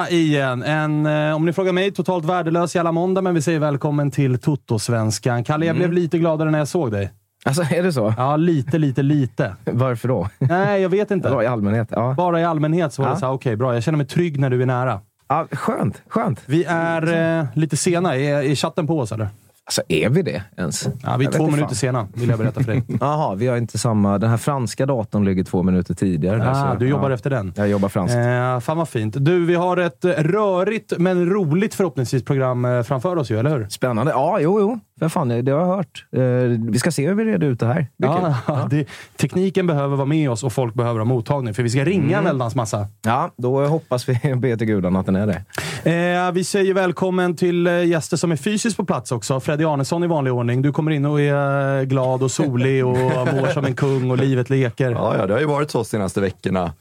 Måndag igen. En, eh, om ni frågar mig, totalt värdelös jävla måndag, men vi säger välkommen till Toto-svenskan. Kalle, jag blev lite gladare när jag såg dig. Alltså, är det så? Ja, lite, lite, lite. Varför då? Nej, jag vet inte. Vadå, i allmänhet? Ja. Bara i allmänhet så var det Ja. så här, okej, bra. Jag känner mig trygg när du är nära. ja. Skönt, skönt. Vi är eh, lite sena. Är, är chatten på oss, eller? Alltså, är vi det ens? Ja, vi är Jag två minuter fan. sena, vill jag berätta för dig. Jaha, vi har inte samma... Den här franska datorn ligger två minuter tidigare. Ah, du jobbar ja. efter den. Jag jobbar franskt. Eh, fan vad fint. Du, vi har ett rörigt men roligt förhoppningsvis program eh, framför oss ju, eller hur? Spännande. Ja, jo, jo. För fan, det har jag hört. Eh, vi ska se hur vi reder ut det här. Det kul. Ja, det, tekniken behöver vara med oss och folk behöver ha mottagning, för vi ska ringa en väldans massa. Ja, då hoppas vi be till gudarna att den är det. Eh, vi säger välkommen till eh, gäster som är fysiskt på plats också. Freddy Arnesson i vanlig ordning. Du kommer in och är eh, glad och solig och mår som en kung och livet leker. Ja, ja, det har ju varit så senaste veckorna.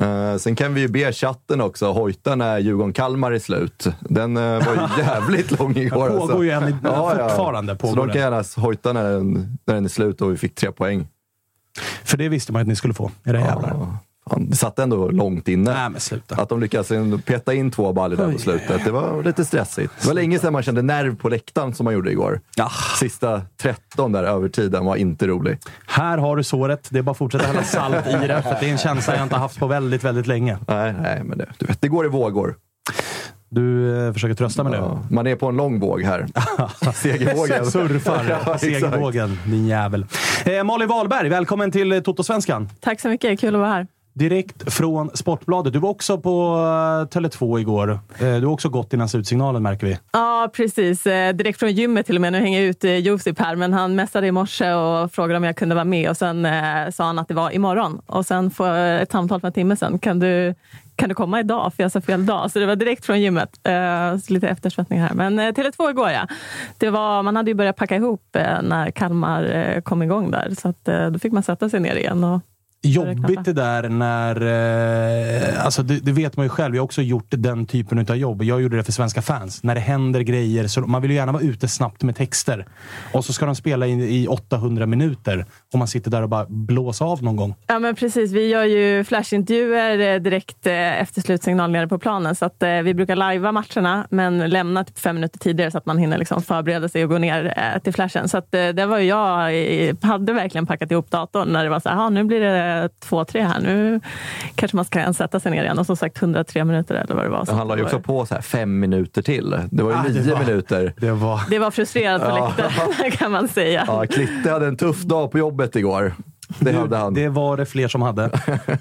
Eh, sen kan vi ju be chatten också hojta när Djurgården-Kalmar är slut. Den eh, var ju jävligt lång igår. Det pågår ju än i- fortfarande Så pågår de det. kan gärna hojta när den, när den är slut och vi fick tre poäng. För det visste man att ni skulle få, era jävlar. Ja, fan, det satt ändå långt inne. Nej, men sluta. Att de lyckades peta in två baller där på slutet, det var lite stressigt. Det var länge sedan man kände nerv på läktaren som man gjorde igår. Ja. Sista 13 där övertiden var inte rolig. Här har du såret. Det är bara att fortsätta hälla salt i det, för det är en känsla jag inte haft på väldigt, väldigt länge. Nej, nej men det, du vet, det går i vågor. Du eh, försöker trösta mig nu. Ja, man är på en lång våg här. Segervågen. Surfar Ja, segervågen, din jävel. Eh, Malin Wahlberg, välkommen till eh, Toto-svenskan. Tack så mycket, kul att vara här. Direkt från Sportbladet. Du var också på eh, Tele2 igår. Eh, du har också gått innan slutsignalen märker vi. Ja, precis. Eh, direkt från gymmet till och med. Nu hänger jag ut Josip här, men han messade i morse och frågade om jag kunde vara med och sen eh, sa han att det var imorgon. Och sen får jag ett samtal för en timme sen. Kan du, kan du komma idag? För jag sa fel dag. Så det var direkt från gymmet. Så lite eftersvettning här. Men Tele2 igår ja. Det var, man hade ju börjat packa ihop när Kalmar kom igång där. Så att, då fick man sätta sig ner igen. Och, Jobbigt det där när... Eh, alltså det, det vet man ju själv. Jag har också gjort den typen av jobb. Jag gjorde det för svenska fans. När det händer grejer. Så man vill ju gärna vara ute snabbt med texter. Och så ska de spela in i 800 minuter. Och man sitter där och bara blåser av någon gång. Ja, men precis. Vi gör ju flashintervjuer eh, direkt eh, efter slutsignal nere på planen. Så att, eh, vi brukar lajva matcherna, men lämna typ fem minuter tidigare så att man hinner liksom förbereda sig och gå ner eh, till flashen. Så att, det var ju jag hade verkligen packat ihop datorn när det var så här, "Ah, nu blir det 2-3 här. Nu kanske man ska sätta sig ner igen. Och som sagt 103 minuter eller vad det var. Så Han la ju det också på så här fem minuter till. Det var ju Ah, det nio var- minuter. Det var... Det var frustrerande på läktaren kan man säga. Ja, Klitte hade en tuff dag på jobbet igår. Det hade han. Det var det fler som hade.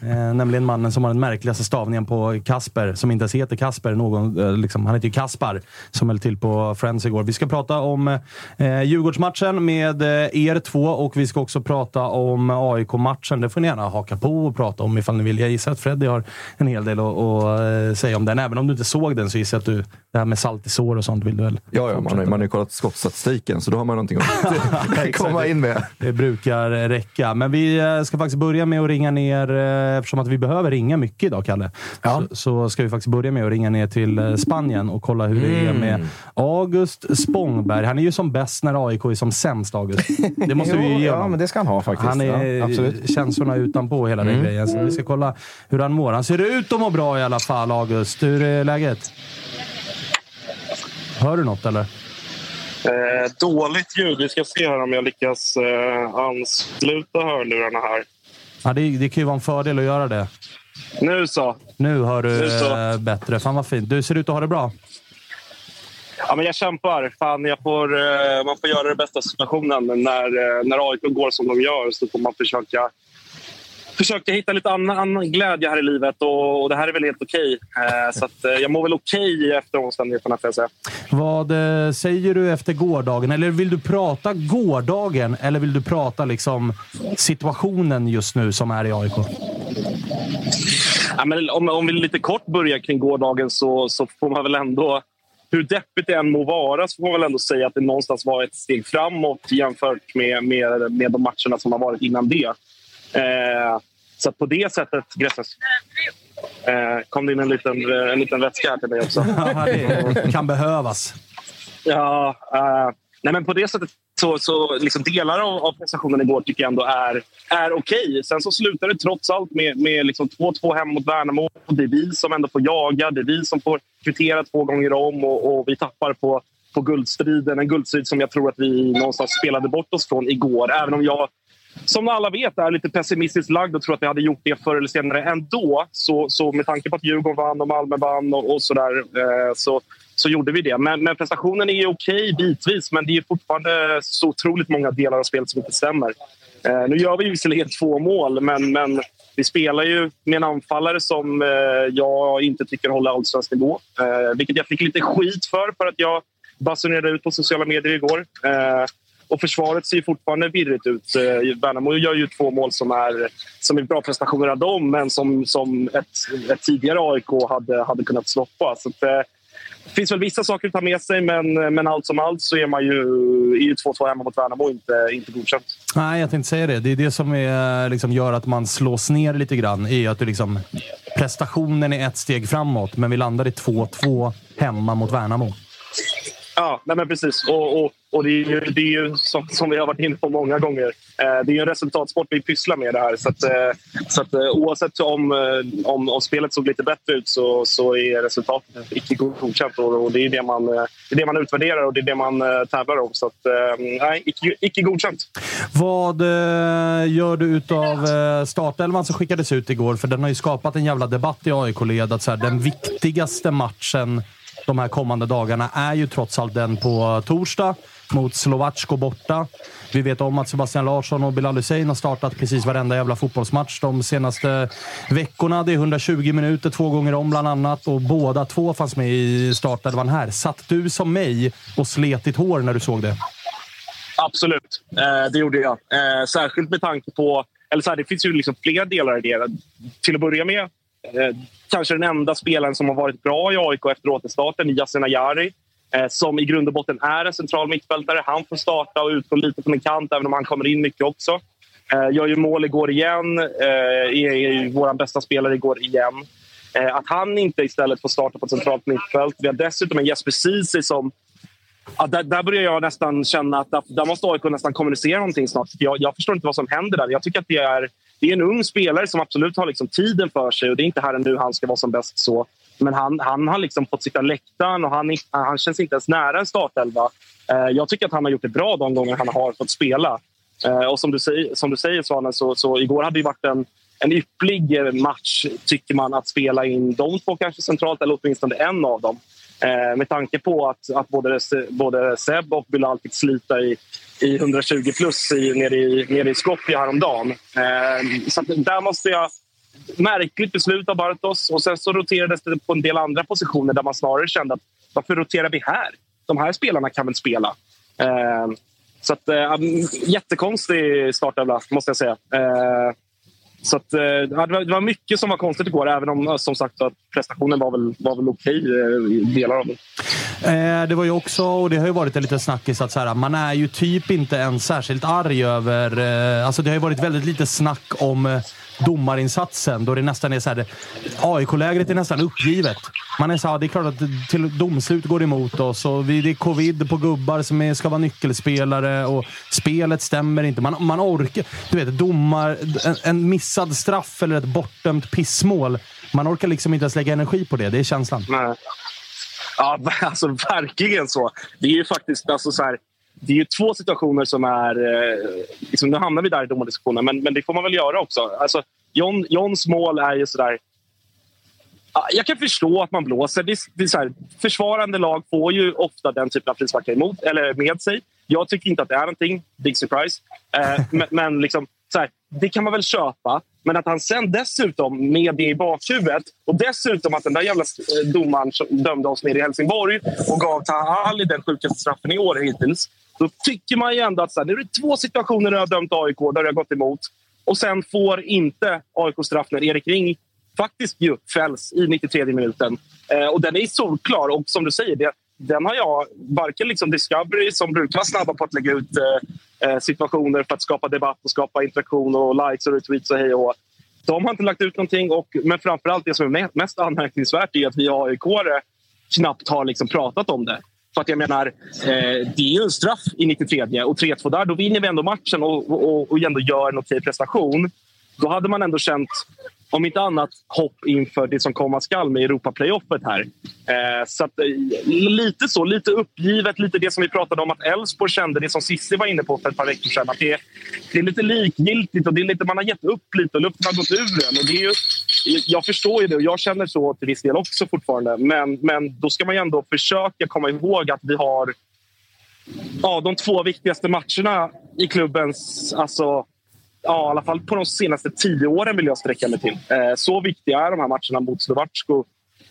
eh, nämligen mannen som har den märkligaste stavningen på Kasper, som inte ens heter Kasper. Någon, eh, liksom, han heter ju Kaspar, som höll till på Friends igår. Vi ska prata om eh, Djurgårdsmatchen med eh, er två och vi ska också prata om AIK-matchen. Det får ni gärna haka på och prata om ifall ni vill. Jag gissar att Freddy har en hel del att, att eh, säga om den. Även om du inte såg den så gissar jag att du, det här med salt i sår och sånt vill du väl Ja, ja man, har, man har ju kollat skottstatistiken, så då har man någonting att komma in med. Det brukar räcka. Men vi eh, ska faktiskt börja med att ringa ner, eh, eftersom att vi behöver ringa mycket idag, Kalle. Ja. Så, så ska vi faktiskt börja med att ringa ner till eh, Spanien och kolla hur det är Mm. med August Spångberg. Han är ju som bäst när AIK är som sämst, August. Det måste vi ju Jo, ge Ja, honom. men det ska han ha faktiskt. Han är ja, absolut. känslorna utanpå hela Mm. den grejen. Så vi ska kolla hur han mår. Han ser ut att må bra i alla fall, August. Hur är läget? Hör du något eller? Eh, dåligt ljud. Vi ska se här om jag lyckas eh, ansluta hörlurarna här. Ja, det, det kan ju vara en fördel att göra det. Nu så. Nu hör du Nu så. eh, bättre. Fan vad fint. Du ser ut att ha det bra. Ja, men jag kämpar. Fan, jag får, eh, man får göra det bästa situationen. Men när, eh, när AIK går som de gör så får man försöka, försöka hitta lite annan, annan glädje här i livet. Och, och det här är väl helt okej. Eh, så att, eh, jag mår väl okej efter omständigheterna, får jag säga. Vad eh, säger du efter gårdagen? Eller vill du prata gårdagen eller vill du prata liksom situationen just nu som är i AIK? Ja, men om, om vi lite kort börjar kring gårdagen så, så får man väl ändå... Hur deppigt det än må vara så får man väl ändå säga att det någonstans var ett steg framåt jämfört med, med, med de matcherna som har varit innan det. Eh, så på det sättet, Grässes, eh, kom det in en liten, eh, en liten vätska här till mig också. Ja, det kan behövas. Ja, eh, nej men på det sättet så, så liksom delar av, av prestationen igår tycker jag ändå är, är okej. Sen så slutar det trots allt med, med liksom 2-2 hem mot Värnamo. Det är vi som ändå får jaga, det är vi som får kvittera två gånger om och, och vi tappar på, på guldstriden. En guldstrid som jag tror att vi någonstans spelade bort oss från igår. Även om jag som alla vet är lite pessimistiskt lagd och tror att vi hade gjort det förr eller senare ändå. Så, så med tanke på att Djurgården vann och Malmö vann och, och sådär eh, så, så gjorde vi det. Men, men prestationen är ju okej bitvis, men det är fortfarande så otroligt många delar av spelet som inte stämmer. Eh, nu gör vi visserligen två mål, men, men vi spelar ju med en anfallare som eh, jag inte tycker håller allsvensk nivå. Eh, vilket jag fick lite skit för, för att jag basunerade ut på sociala medier igår. Eh, och försvaret ser ju fortfarande virrigt ut. Eh, Värnamo gör ju två mål som är, som är bra prestationer av dem men som, som ett, ett tidigare AIK hade, hade kunnat stoppa. Så att, det finns väl vissa saker att ta med sig men, men allt som allt så är man ju, är ju 2-2 hemma mot Värnamo inte, inte godkänt. Nej, jag tänkte säga det. Det är det som är, liksom, gör att man slås ner lite grann. Är att du liksom, prestationen är ett steg framåt, men vi landar i 2-2 hemma mot Värnamo. Ja, nej men precis. Och, och, och det är ju, det är ju som, som vi har varit inne på många gånger. Eh, det är ju en resultatsport vi pysslar med det här. Så, att, eh, så att, eh, oavsett om, eh, om, om spelet såg lite bättre ut så, så är resultatet icke godkänt. Och, och det, är det, man, eh, det är det man utvärderar och det är det man eh, tävlar om. Så att, eh, nej, icke, icke godkänt. Vad eh, gör du utav eh, startelvan som skickades ut igår? För den har ju skapat en jävla debatt i AIK-led att så här, den viktigaste matchen de här kommande dagarna är ju trots allt den på torsdag mot Slovacko borta. Vi vet om att Sebastian Larsson och Bilal Hussein har startat precis varenda jävla fotbollsmatch de senaste veckorna. Det är 120 minuter två gånger om bland annat och båda två fanns med i startelvan här. Satt du som mig och slet ditt hår när du såg det? Absolut, eh, det gjorde jag. Eh, särskilt med tanke på... Eller så här, det finns ju liksom flera delar i det. Till att börja med, eh, kanske den enda spelaren som har varit bra i AIK efter återstarten, Yasin Ayari. Eh, som i grund och botten är en central mittfältare. Han får starta och utgå lite från en kant, även om han kommer in mycket också. Eh, gör ju mål igår igen. Eh, är vår bästa spelare igår igen. Eh, att han inte istället får starta på ett centralt mittfält. Vi har dessutom en Jesper Ceesay som Ja, där, där börjar jag nästan känna att där, där måste AIK nästan kommunicera någonting snart. Jag, jag förstår inte vad som händer där. Jag tycker att det är, det är en ung spelare som absolut har liksom tiden för sig. och Det är inte här och nu han ska vara som bäst. så. Men han, han har liksom fått sitta läktaren och han, han känns inte ens nära en startelva. Eh, jag tycker att han har gjort det bra de gånger han har fått spela. Eh, och som du säger, som du säger Svanen, så, så igår hade det varit en, en ypplig match, tycker man, att spela in de två kanske centralt eller åtminstone en av dem. Eh, med tanke på att, att både, både Seb och Bilal fick slita i, i 120 plus i, nere, i, nere i Skopje häromdagen. Eh, så där måste jag... Märkligt beslut av Bartos. Och sen så roterades det på en del andra positioner där man snarare kände att varför roterar vi här? De här spelarna kan väl spela? Eh, så att, eh, jättekonstig startelva, måste jag säga. Eh, så att, eh, det var mycket som var konstigt igår, även om eh, som sagt att prestationen var väl, var väl okej eh, i delar av det. det var ju också, och det har ju varit en liten snackis, att så här, man är ju typ inte ens särskilt arg över... Alltså det har ju varit väldigt lite snack om domarinsatsen då det nästan är så här. AIK-lägret är nästan uppgivet. Man är så här, det är klart att till domslut går emot oss och det är covid på gubbar som är, ska vara nyckelspelare och spelet stämmer inte. Man, man orkar... Du vet, domar... En, en missad straff eller ett bortdömt pissmål. Man orkar liksom inte ens lägga energi på det. Det är känslan. Nej. Ja, alltså verkligen så. Det är ju faktiskt alltså så här, det är ju två situationer som är... Eh, liksom, nu hamnar vi där i domardiskussionen, men, men det får man väl göra också. Alltså, John, Johns mål är ju sådär... Ah, jag kan förstå att man blåser. Det är, det är så här, försvarande lag får ju ofta den typen av frisparkar emot, eller med sig. Jag tycker inte att det är någonting. Big surprise. Eh, men, men liksom, så här, det kan man väl köpa. Men att han sen dessutom, med det i bakhuvudet och dessutom att den där jävla eh, domaren som dömde oss nere i Helsingborg och gav Taha Ali den sjukaste straffen i år hittills. Då tycker man ju ändå att så här, nu är det två situationer där jag har dömt AIK där jag har gått emot. Och sen får inte AIK straff när Erik Ring faktiskt ju fälls i 93 minuten. Eh, och den är solklar. Och som du säger, det, den har jag, varken liksom Discovery som brukar vara snabba på att lägga ut eh, eh situationer för att skapa debatt och skapa interaktion och likes och retweets och hej och De har inte lagt ut någonting. Och, men framförallt det som är mest anmärkningsvärt är att vi aik knappt har liksom pratat om det. För att jag menar, eh, det är ju en straff i 93 och 3-2 där. Då vinner vi ändå matchen och, och, och ändå gör en okej prestation. Då hade man ändå känt om inte annat hopp inför det som komma skall med Europa-playoffet här. Eh, så att, eh, lite så, lite uppgivet, lite det som vi pratade om att Elfsborg kände, det som Cissi var inne på för ett par veckor sedan. Att det, det är lite likgiltigt och det är lite, man har gett upp lite och luften har gått ur en. Och det är ju, jag förstår ju det och jag känner så till viss del också fortfarande. Men, men då ska man ju ändå försöka komma ihåg att vi har ja, de två viktigaste matcherna i klubbens alltså, ja, i alla fall på de senaste tio åren vill jag sträcka mig till. Eh, så viktiga är de här matcherna mot Slovacko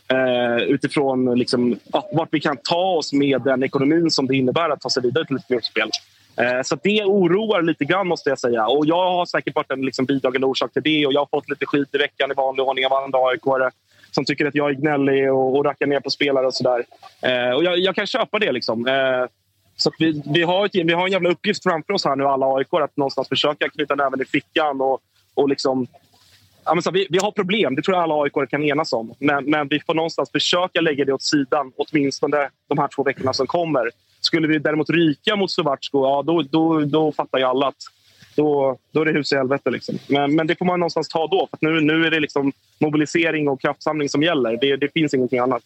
eh, utifrån liksom, ja, vart vi kan ta oss med den ekonomin som det innebär att ta sig vidare till ett gruppspel. Eh, så det oroar lite grann måste jag säga. Och jag har säkert varit en liksom, bidragande orsak till det och jag har fått lite skit i veckan i vanlig ordning av andra aik som tycker att jag är gnällig och, och rackar ner på spelare och sådär. Eh, och jag, jag, kan köpa det. liksom. Eh, så vi, vi, har ett, vi har en jävla uppgift framför oss här nu, alla AIK, att någonstans försöka knyta näven i fickan och, och liksom Ja, så, vi, vi, har problem, det tror jag alla AIK kan enas om. Men, men, vi får någonstans försöka lägga det åt sidan, åtminstone de här två veckorna som kommer. Skulle vi däremot ryka mot Slovatsko, ja, då, då, då fattar ju alla att då, då är det hus i helvete. Liksom. Men, men det får man någonstans ta då. För nu, nu är det liksom mobilisering och kraftsamling som gäller. Det, det finns ingenting annat.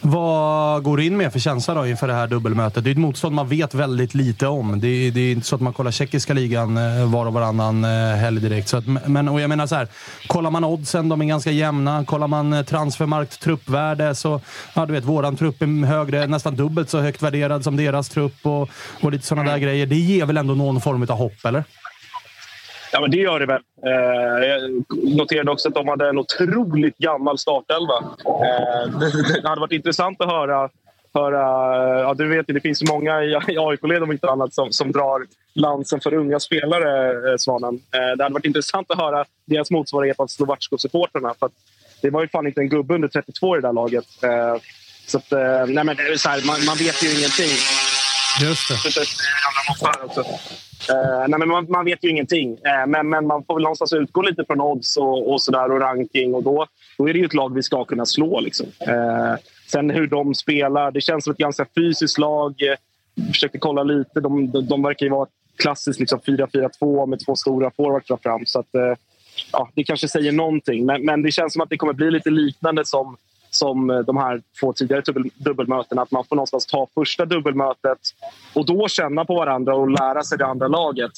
Vad går du in med för känsla då inför det här dubbelmötet? Det är ett motstånd man vet väldigt lite om. Det är, det är inte så att man kollar tjeckiska ligan eh, var och varannan eh, helg direkt. Så att, men, och jag menar så här, kollar man oddsen, de är ganska jämna. Kollar man eh, transfermarkt, truppvärde, så ja, du vet, våran trupp är högre, nästan dubbelt så högt värderad som deras trupp och, och lite sådana där grejer. Det ger väl ändå någon form av hopp, eller? Ja, men det gör det väl. Eh, jag noterade också att de hade en otroligt gammal startelva. Eh, det, hade varit intressant att höra... höra ja, du vet, det finns många i AIK-led om inte annat som, som drar lansen för unga spelare, eh, Svanen. det hade varit intressant att höra deras motsvarighet av Slovatsko-supportrarna. Det var ju fan inte en gubbe under 32 i det där laget. så att, nej, men så här, man, man vet ju ingenting. Just det. Eh, nej, men man, man, vet ju ingenting. eh, men, men, man får väl någonstans utgå lite från odds och, och, så där, och ranking. Och då, då är det ju ett lag vi ska kunna slå. Liksom. Eh, sen hur de spelar. Det känns som ett ganska fysiskt lag. Jag försökte kolla lite. De, de, de verkar ju vara klassiskt liksom 4-4-2 med två stora forwards fram. Så att, eh, ja, det kanske säger någonting. Men, men det känns som att det kommer bli lite liknande som som eh, de här två tidigare dubbelmötena. Att man får någonstans ta första dubbelmötet och då känna på varandra och lära sig det andra laget.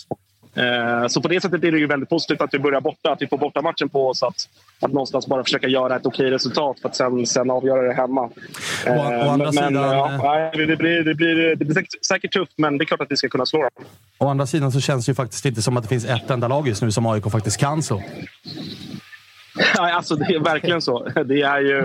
Eh, så på det sättet är det ju väldigt positivt att vi börjar borta, att vi får borta matchen på oss. Att, att någonstans bara försöka göra ett okej resultat för att sen, sen avgöra det hemma. Eh, Å- å andra men, sidan, ja, eh, det, blir, det, blir, det blir säkert, säkert tufft, men det är klart att vi ska kunna slå dem. Å andra sidan så känns det ju faktiskt inte som att det finns ett enda lag just nu som AIK faktiskt kan slå. Alltså det är verkligen så. Det är ju,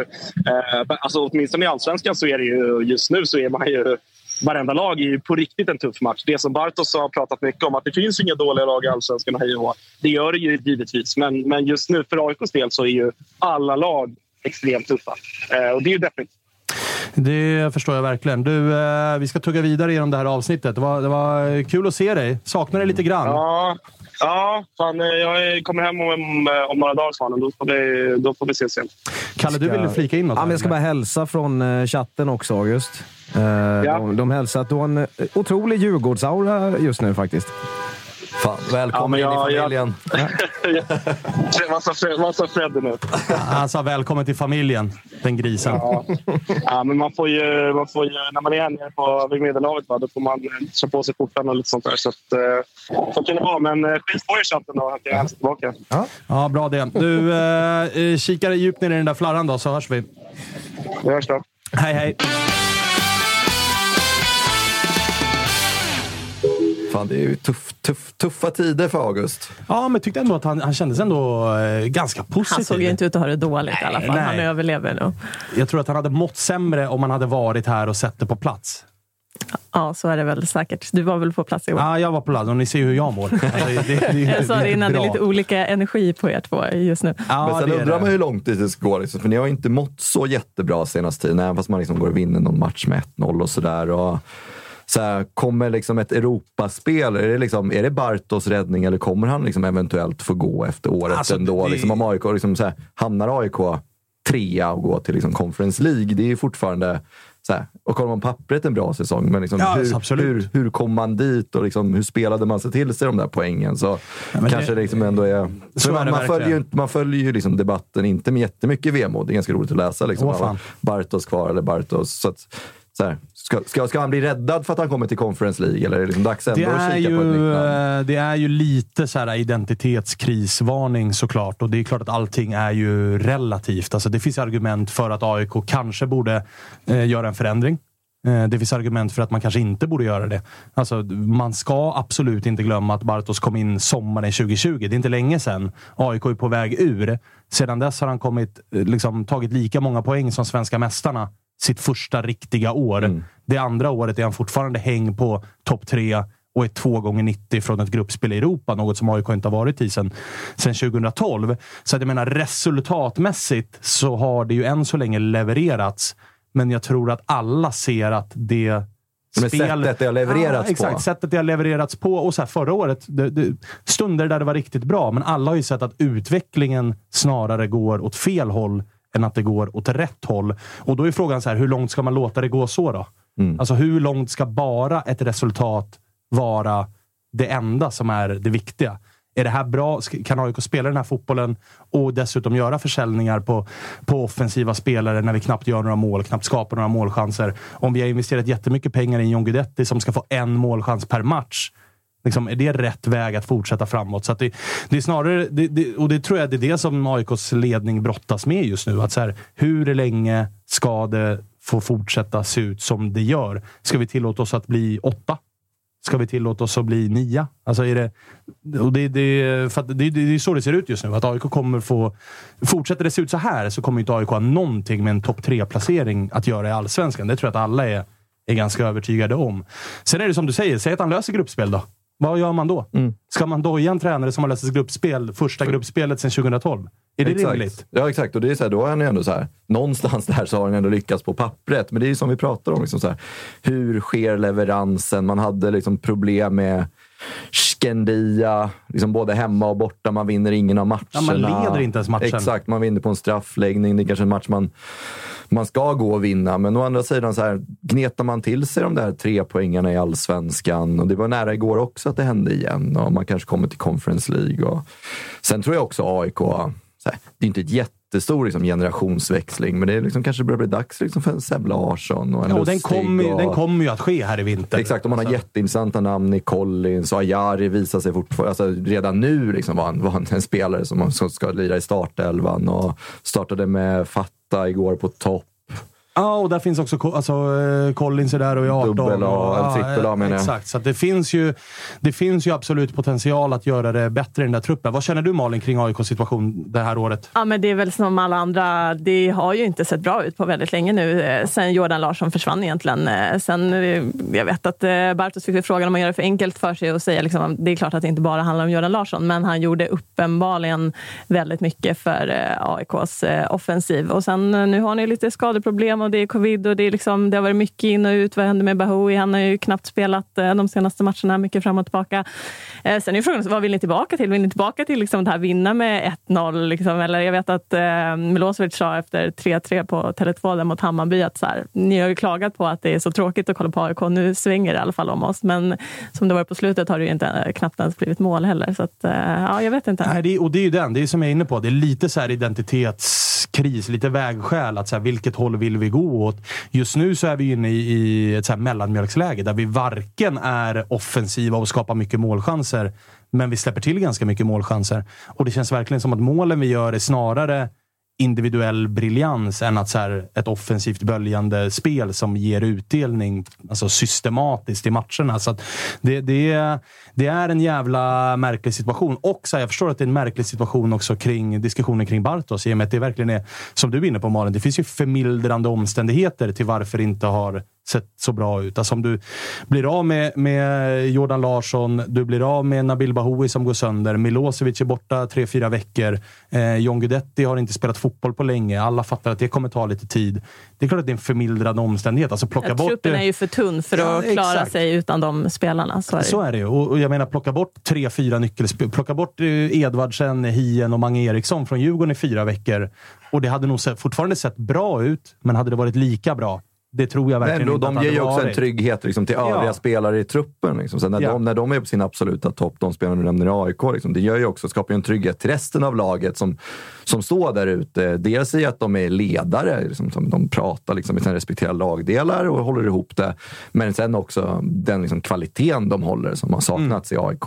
eh, alltså åtminstone i allsvenskan så är det ju just nu så är man ju Varenda lag är ju på riktigt en tuff match. Det som Bartos har pratat mycket om, att det finns inga dåliga lag i allsvenskan och hej och. Det gör det ju givetvis, men, men just nu för AIKs del så är ju alla lag extremt tuffa. Eh, och det är ju deppigt. Det förstår jag verkligen. Du, eh, vi ska tugga vidare genom det här avsnittet. Det var, det var kul att se dig. Saknar dig lite grann. Ja, ja fan, eh, jag kommer hem om, eh, om några dagar, Svanen. Då får vi, då får vi ses igen. Kalle, du ville flika in något? Ja, men jag ska bara hälsa från eh, chatten också, August. Eh, de, de hälsar att du har en otrolig Djurgårdsaura just nu faktiskt. Fan, välkommen Ja, men in i jag- familjen. Vad sa Fred- Vad sa Fredde nu? Han sa välkommen till familjen, den grisen. Ja. ja, men man får ju, man får ju, när man är här nere på, vid Medelhavet va, då får man eh, dra på sig skjortan och lite sånt där. Så, att, eh, så kan det vara. Men eh, skit på er chatten då, att jag hälsar tillbaka. Ja, bra det. Du, eh, eh, kika djupt ner i den där flarran då, så hörs vi. Vi hörs då. Hej, hej. Fan, det är ju tuff, tuff, tuffa tider för August. Ja, men tyckte ändå att han, han kändes ändå eh, ganska positiv. Han såg ju inte ut att ha det dåligt i alla fall. nej. Han överlever nog. Jag tror att han hade mått sämre om han hade varit här och sett det på plats. Ja, så är det väl säkert. Du var väl på plats igår? Ja, jag var på plats och ni ser ju hur jag mår. Alltså, det, det, det, jag sa det innan, det är bra. lite olika energi på er två just nu. Ja, Men sen undrar det. man hur långt det ska gå. Liksom, för ni har inte mått så jättebra senaste tiden, även fast man liksom går och vinner någon match med 1-0 och sådär. Och, så här, kommer liksom ett Europaspel, är det, liksom, är det Bartos räddning eller kommer han liksom eventuellt få gå efter året Alltså, ändå? det- Liksom, om AIK, liksom, så här, hamnar AIK trea och går till liksom, Conference League, det är ju fortfarande här, och kollar man pappret en bra säsong, men liksom, Ja, hur, hur, hur kom man dit och liksom, hur spelade man sig till sig de där poängen? Så men kanske det- liksom ändå är... Så för är man, man, följer ju, man följer ju liksom debatten, inte med jättemycket vemod. Det är ganska roligt att läsa. Liksom, Åh, Bartos kvar eller Bartos. Så att, så här, ska, ska, ska han bli räddad för att han kommer till Conference League? Eller är det liksom dags ändå Det att kika på ett nytt ju, namn? eh, det är ju lite så här identitetskrisvarning såklart. Och det är klart att allting är ju relativt. Alltså det finns argument för att AIK kanske borde eh, göra en förändring. Eh, Det finns argument för att man kanske inte borde göra det. Alltså, man ska absolut inte glömma att Bartos kom in sommaren 2020. Det är inte länge sedan. AIK är på väg ur. Sedan dess har han kommit, eh, liksom, tagit lika många poäng som svenska mästarna sitt första riktiga år. Det andra året är han fortfarande häng på topp tre och är två gånger 90 från ett gruppspel i Europa. Något som AIK inte har varit i sedan, sedan 2012. Så att jag menar, resultatmässigt så har det ju än så länge levererats. Men jag tror att alla ser att det Men sättet det har levererats ja, exakt, på. Sättet det har levererats på. Och så här, förra året, det, det, stunder där det var riktigt bra. Men alla har ju sett att utvecklingen snarare går åt fel håll än att det går åt rätt håll. Och då är frågan så här, hur långt ska man låta det gå så då? Mm. Alltså hur långt ska bara ett resultat vara det enda som är det viktiga? Är det här bra? Kan AIK spela den här fotbollen och dessutom göra försäljningar på, på offensiva spelare när vi knappt gör några mål, knappt skapar några målchanser? Om vi har investerat jättemycket pengar i en John Guidetti som ska få en målchans per match. Liksom, är det rätt väg att fortsätta framåt? Så att det, det är snarare, det, det, och det tror jag det är det som AIKs ledning brottas med just nu. Att så här, hur länge ska det få fortsätta se ut som det gör? Ska vi tillåta oss att bli åtta? Ska vi tillåta oss att bli nia? Alltså är det, och det, det, för att det, det, det är så det ser ut just nu. Att AIK kommer få... Fortsätter det se ut så här så kommer inte AIK ha någonting med en topp tre-placering att göra i Allsvenskan. Det tror jag att alla är, är ganska övertygade om. Sen är det som du säger, säg att han löser gruppspel då. Vad gör man då? Mm. Ska man doja en tränare som har löst ett gruppspel, första gruppspelet sedan 2012? Är det exakt. rimligt? Ja, exakt. Och det är så här, då är han ju ändå så här, någonstans där så har han ändå lyckats på pappret. Men det är ju som vi pratar om. Liksom så här, hur sker leveransen? Man hade liksom problem med Skendia, liksom både hemma och borta. Man vinner ingen av matcherna. Ja, man leder inte ens matchen. Exakt, man vinner på en straffläggning. Det är kanske en match man, man ska gå och vinna. Men å andra sidan så här, gnetar man till sig de där tre poängarna i allsvenskan. Och det var nära igår också att det hände igen. Och man kanske kommer till Conference League. Och... Sen tror jag också AIK, så här, det är inte ett jätte jättestor liksom, generationsväxling. Men det är liksom, kanske börjar bli dags liksom, för en Seb Larsson och en Ja, och den kommer och- den kommer ju att ske här i vinter. Exakt, och man har Alltså. jätteintressanta namn i Collins och Ajari visar sig fortfarande, alltså redan nu liksom var han, var han en spelare som, som ska lira i startelvan och startade med Fatta igår på topp. Ja, och där finns också alltså, eh, Collins är där och i 18. Dubbel A, och, eller trippel A menar jag. Exakt, så att det, finns ju, det finns ju absolut potential att göra det bättre i den där truppen. Vad känner du Malin kring AIKs situation det här året? Ja, men det är väl som alla andra. Det har ju inte sett bra ut på väldigt länge nu, eh, sen Jordan Larsson försvann egentligen. Eh, Sen, jag vet att Bartos fick ju frågan om man gör det för enkelt för sig och säga liksom, det är klart att det inte bara handlar om Jordan Larsson, men han gjorde uppenbarligen väldigt mycket för AIKs offensiv. Och sen nu har ni lite skadeproblem och det är covid och det, är liksom, det har varit mycket in och ut. Vad händer med Bahoui? Han har ju knappt spelat eh, de senaste matcherna, mycket fram och tillbaka. Eh, sen är frågan, vad vill ni tillbaka till? Vill ni tillbaka till liksom det här vinna med 1-0? Liksom? Eller jag vet att eh, Milosevic sa efter 3-3 på Tele2 mot Hammarby att så här, ni har ju klagat på att det är så tråkigt att kolla på AIK. Nu svänger det i alla fall om oss. Men som det var på slutet har det ju inte, eh, knappt ens blivit mål heller. Så att, eh, ja, jag vet inte. Nej, det, är- och det är ju den, det är som jag är inne på. Det är lite så här kris, lite vägskäl. Att så här, vilket håll vill vi gå åt? Just nu så är vi inne i, i ett så här mellanmjölksläge där vi varken är offensiva och skapar mycket målchanser, men vi släpper till ganska mycket målchanser. Och det känns verkligen som att målen vi gör är snarare individuell briljans än att så här, ett offensivt böljande spel som ger utdelning alltså systematiskt i matcherna. Så att det, det, det är en jävla märklig situation. Och så här, jag förstår att det är en märklig situation också kring diskussionen kring Bartos i och med att det verkligen är, som du är inne på Malin, det finns ju förmildrande omständigheter till varför det inte har sett så bra ut. Alltså om du blir av med, med Jordan Larsson, du blir av med Nabil Bahoui som går sönder, Milosevic är borta tre, fyra veckor, eh, John Guidetti har inte spelat fotboll på länge. Alla fattar att det kommer ta lite tid. Det är klart att det är en förmildrande omständighet. Alltså plocka Ja, bort Truppen är ju för tunn för Ja, att klara exakt. sig utan de spelarna. Så är det. Så är det ju. Och, och jag menar, plocka bort tre, fyra nyckelspel. Plocka bort eh, Edvardsen, Hien och Mange Eriksson från Djurgården i fyra veckor. Och det hade nog fortfarande sett bra ut, men hade det varit lika bra? Det tror jag verkligen Men inte de ger ju också en varit. trygghet liksom, till övriga Ja. spelare i truppen. Liksom. Så när, Ja. de, när de är på sin absoluta topp, de spelarna du nämner i AIK, liksom, det gör ju också, skapar ju en trygghet till resten av laget som, som står där ute. Dels i att de är ledare, liksom, som de pratar liksom, med sina respektive lagdelar och håller ihop det. Men sen också den liksom, kvaliteten de håller som har saknats Mm. i AIK.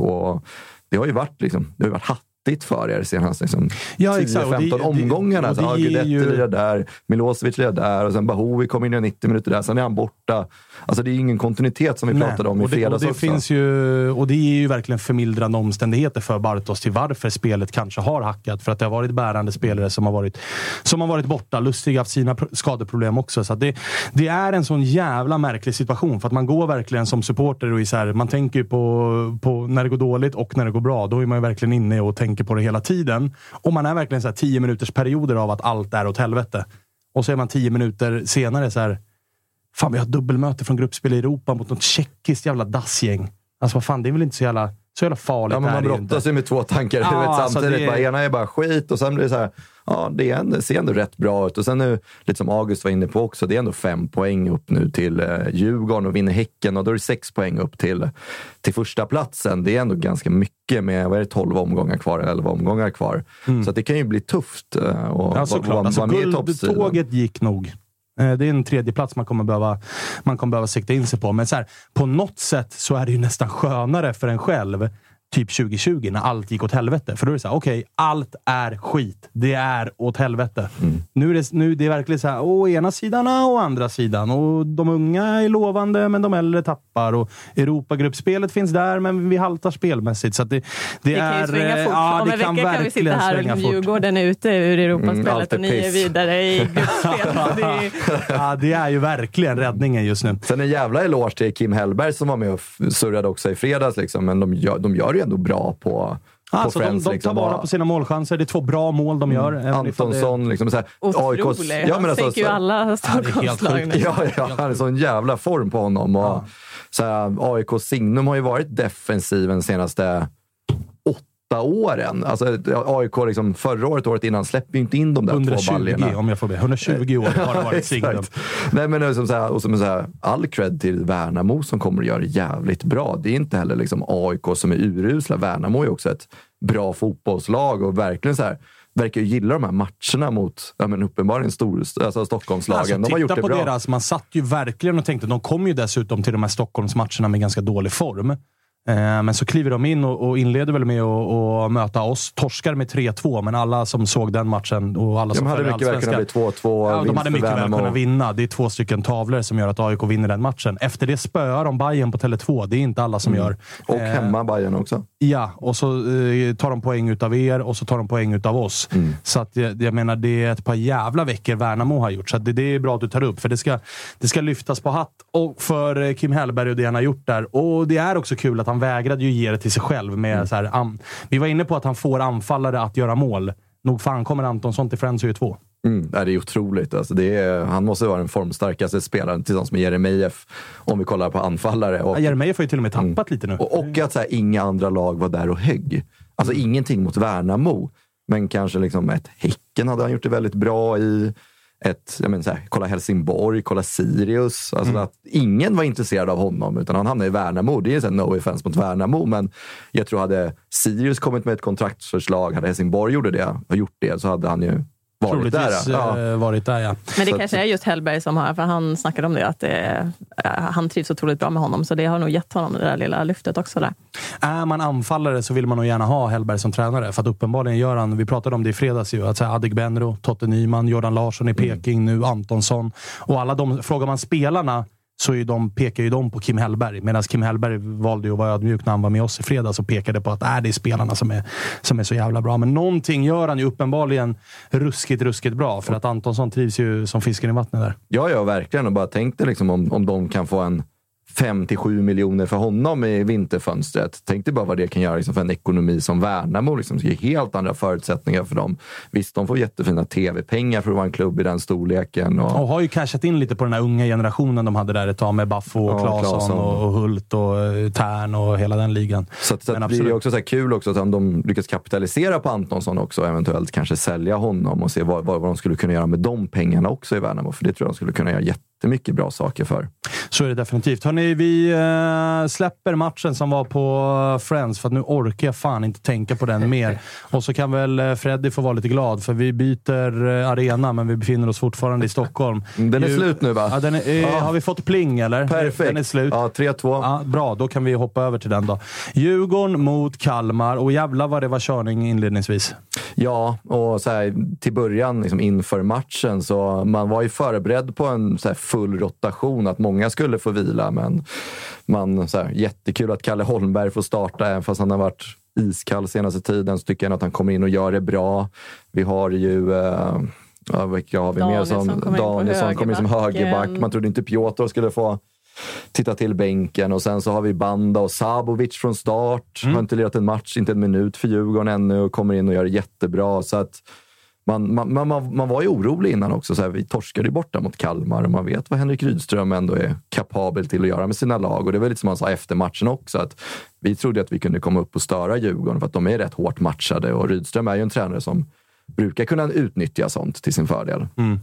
Det har ju varit, liksom, det har varit hattigt för er senaste liksom, Ja, exakt. Och det- 10-15 det- omgångarna. och Så, det ger Guidetti ju- lirar där, Milosevic lirar där och sen Bahoui kommer in i 90 minuter där. Sen är han borta. Alltså det är ingen kontinuitet som vi Nej, pratade om i och det, och fredags det finns ju, Och det är ju verkligen förmildrande omständigheter för Bartos till varför spelet kanske har hackat. För att det har varit bärande spelare som har varit, som har varit borta. Lustig har haft sina pro- skadeproblem också. Så det, det är en sån jävla märklig situation. För att man går verkligen som supporter och i så här, man tänker ju på, på när det går dåligt och när det går bra. Då är man ju verkligen inne och tänker på det hela tiden. Och man är verkligen så här 10 minuters perioder av att allt är åt helvete. Och så är man tio minuter senare så här Fan, vi har dubbelmöte från gruppspel i Europa mot något tjeckiskt jävla dassgäng. Alltså vad fan, det är väl inte så jävla, så jävla farligt. Ja, men man det brottas ju med två tankar i Ja, huvudet alltså samtidigt. det- Bara, ena är bara skit och sen blir det så här, ja, det, är ändå, ser ändå rätt bra ut. Och sen nu, lite som August var inne på också, det är ändå fem poäng upp nu till eh, Djurgården och vinner Häcken och då är det sex poäng upp till, till första platsen. Det är ändå ganska mycket med, vad är det, 12 omgångar kvar, eller 11 omgångar kvar. Så att det kan ju bli tufft eh, Mm. Ja, såklart. Alltså, guldtåget gick nog. Eh, det är en tredje plats man kommer behöva, man kommer behöva sikta in sig på. Men så här, på något sätt så är det ju nästan skönare för en själv typ 2020 när allt gick åt helvete. För då är det så här, okej, allt är skit. Det är åt helvete. Mm. Nu är det, nu, det är verkligen så här, å ena sidan och å andra sidan. Och de unga är lovande, men de äldre tappar. Och Europagruppspelet finns där, men vi haltar spelmässigt. Så att det, det, Det kan är... ju svänga eh, fort. Ja, Om en kan vecka kan vi sitta verkligen här och. Djurgården är ute ur Mm, Europaspelet är och ni är piss. vidare i gruppspelet. Det är, Ja, det är ju verkligen räddningen just nu. Sen en jävla eloge till Kim Hellberg som var med och surrade också i fredags. Liksom. Men de gör, de gör det ju ändå bra på, på Alltså, de, Friends. de tar liksom. bara Och på sina målchanser. Det är två bra mål de gör. det- Antonsson, liksom, så otrolig. AIKs ja, men Han alltså, ju så- alla helt Stockholmslag nu. Ja, ja, han är sån jävla form på honom. Och, så här, AIKs signum har ju varit defensiven senaste åren. Alltså, AIK liksom, förra året, året innan, släpper ju inte in de där två 120 baljorna. om jag får be. 120 år har det varit signum. Nej, men det är som så här, och som så här, all cred till Värnamo som kommer att göra det jävligt bra. Det är inte heller liksom AIK som är urusla. Värnamo är också ett bra fotbollslag och verkligen så här, verkar ju gilla de här matcherna mot ja, men uppenbarligen stor, alltså Stockholmslagen. Alltså, de har gjort det bra. Deras, man satt ju verkligen och tänkte, de kom ju dessutom till de här Stockholmsmatcherna med ganska dålig form. Eh, Men så kliver de in och inleder väl med att möta oss. Torskar med 3-2, men alla som såg den matchen och alla som De hade följer mycket väl kunnat bli Allsvenskan- 2-2. Ja, de hade mycket väl kunnat vinna. Det är två stycken tavlor som gör att AIK vinner den matchen. Efter det spöar de Bayern på Tele2. Det är inte alla som gör. Och Eh, hemma Bayern också. Ja, och så eh, tar de poäng utav er och så tar de poäng utav oss. Mm. Så att, jag, menar, det är ett par jävla veckor Värnamo har gjort. Så det, det är bra att du tar upp, för det ska, det ska lyftas på hatt och för Kim Hellberg och det han har gjort där. Och det är också kul att han vägrade ju ge det till sig själv. Med Mm. så här, am, vi var inne på att han får anfallare att göra mål. Nog fan kommer Antonsson till Friends U2. Mm, det är otroligt. Alltså, det är, han måste vara den formstarkaste spelaren tillsammans med Jeremejeff om vi kollar på anfallare. Och, Ja, Jeremejeff har ju till och med tappat lite nu. och, och att så här, inga andra lag var där och högg. Alltså ingenting mot Värnamo, men kanske liksom ett Häcken hade han gjort det väldigt bra i. Ett, jag menar så här, kolla Helsingborg, kolla Sirius. Alltså att ingen var intresserad av honom, utan han hamnade i Värnamo. Det är här, no offense mot Värnamo, men jag tror hade Sirius kommit med ett kontraktsförslag, hade Helsingborg gjort det, och gjort det så hade han ju varit där. Troligtvis Ja. eh, varit där, ja. Men det Så kanske att- är just Hellberg som har, för han snackade om det, att det, eh, han trivs otroligt bra med honom. Så det har nog gett honom det där lilla lyftet också. Där. Är man anfallare så vill man nog gärna ha Hellberg som tränare. För att uppenbarligen gör han, vi pratade om det i fredags ju, att säga Adegbenro, Totte Nyman, Jordan Larsson i Peking, nu Antonsson. Och alla de, frågar man spelarna så är de, pekar ju de på Kim Hellberg. Medan Kim Hellberg valde ju att vara ödmjuk när han var med oss i fredags och pekade på att äh, det är spelarna som är, som är så jävla bra. Men någonting gör han ju uppenbarligen ruskigt, ruskigt bra. För att Antonsson trivs ju som fisken i vattnet där. Ja, ja, verkligen. Och bara tänk dig liksom om, om de kan få en 5 till 7 miljoner för honom i vinterfönstret. Tänk dig bara vad det kan göra liksom för en ekonomi som Värnamo. Liksom, det ger helt andra förutsättningar för dem. Visst, de får jättefina tv-pengar för att vara en klubb i den storleken. Och, Och har ju cashat in lite på den här unga generationen de hade där ett tag med Baffo och Ja, Claesson och, och Hult och eh, Tern och hela den ligan. så att, så att det är också så kul också att om de lyckas kapitalisera på Antonsson också och eventuellt kanske sälja honom och se vad, vad, vad de skulle kunna göra med de pengarna också i Värnamo. För det tror jag de skulle kunna göra jättemycket bra saker för. Så är det definitivt. Hörrni, vi eh, släpper matchen som var på Friends, för att nu orkar jag fan inte tänka på den mer. Och så kan väl eh, Freddy få vara lite glad, för vi byter eh, arena, men vi befinner oss fortfarande i Stockholm. Den är Ju- slut nu va? Ja, den är, Ja. Har vi fått pling, eller? Perfekt. Den är slut. Ja, 3-2. Ja, bra, då kan vi hoppa över till den då. Djurgården mot Kalmar, och jävlar vad det var körning inledningsvis. Ja, och så här, till början liksom inför matchen så man var ju förberedd på en så här, full rotation, att många skulle få vila. Men man, så här, jättekul att Kalle Holmberg får starta, även fast han har varit iskall senaste tiden så tycker jag att han kommer in och gör det bra. Vi har ju eh, Ja, vilka har vi mer Danielsson som kommer in Danielsson som högerback. Man trodde inte Piotr skulle få titta till bänken. Och sen så har vi Banda och Sabovic från start. Har inte lirat en match, inte en minut för Djurgården ännu och kommer in och gör det jättebra. Så att man, man, man, man var ju orolig innan också. Så här, vi torskade ju borta mot Kalmar och man vet vad Henrik Rydström ändå är kapabel till att göra med sina lag. Och det var lite som han sa efter matchen också. Att vi trodde att vi kunde komma upp och störa Djurgården för att de är rätt hårt matchade. Och Rydström är ju en tränare som brukar kunna utnyttja sånt till sin fördel. Mm.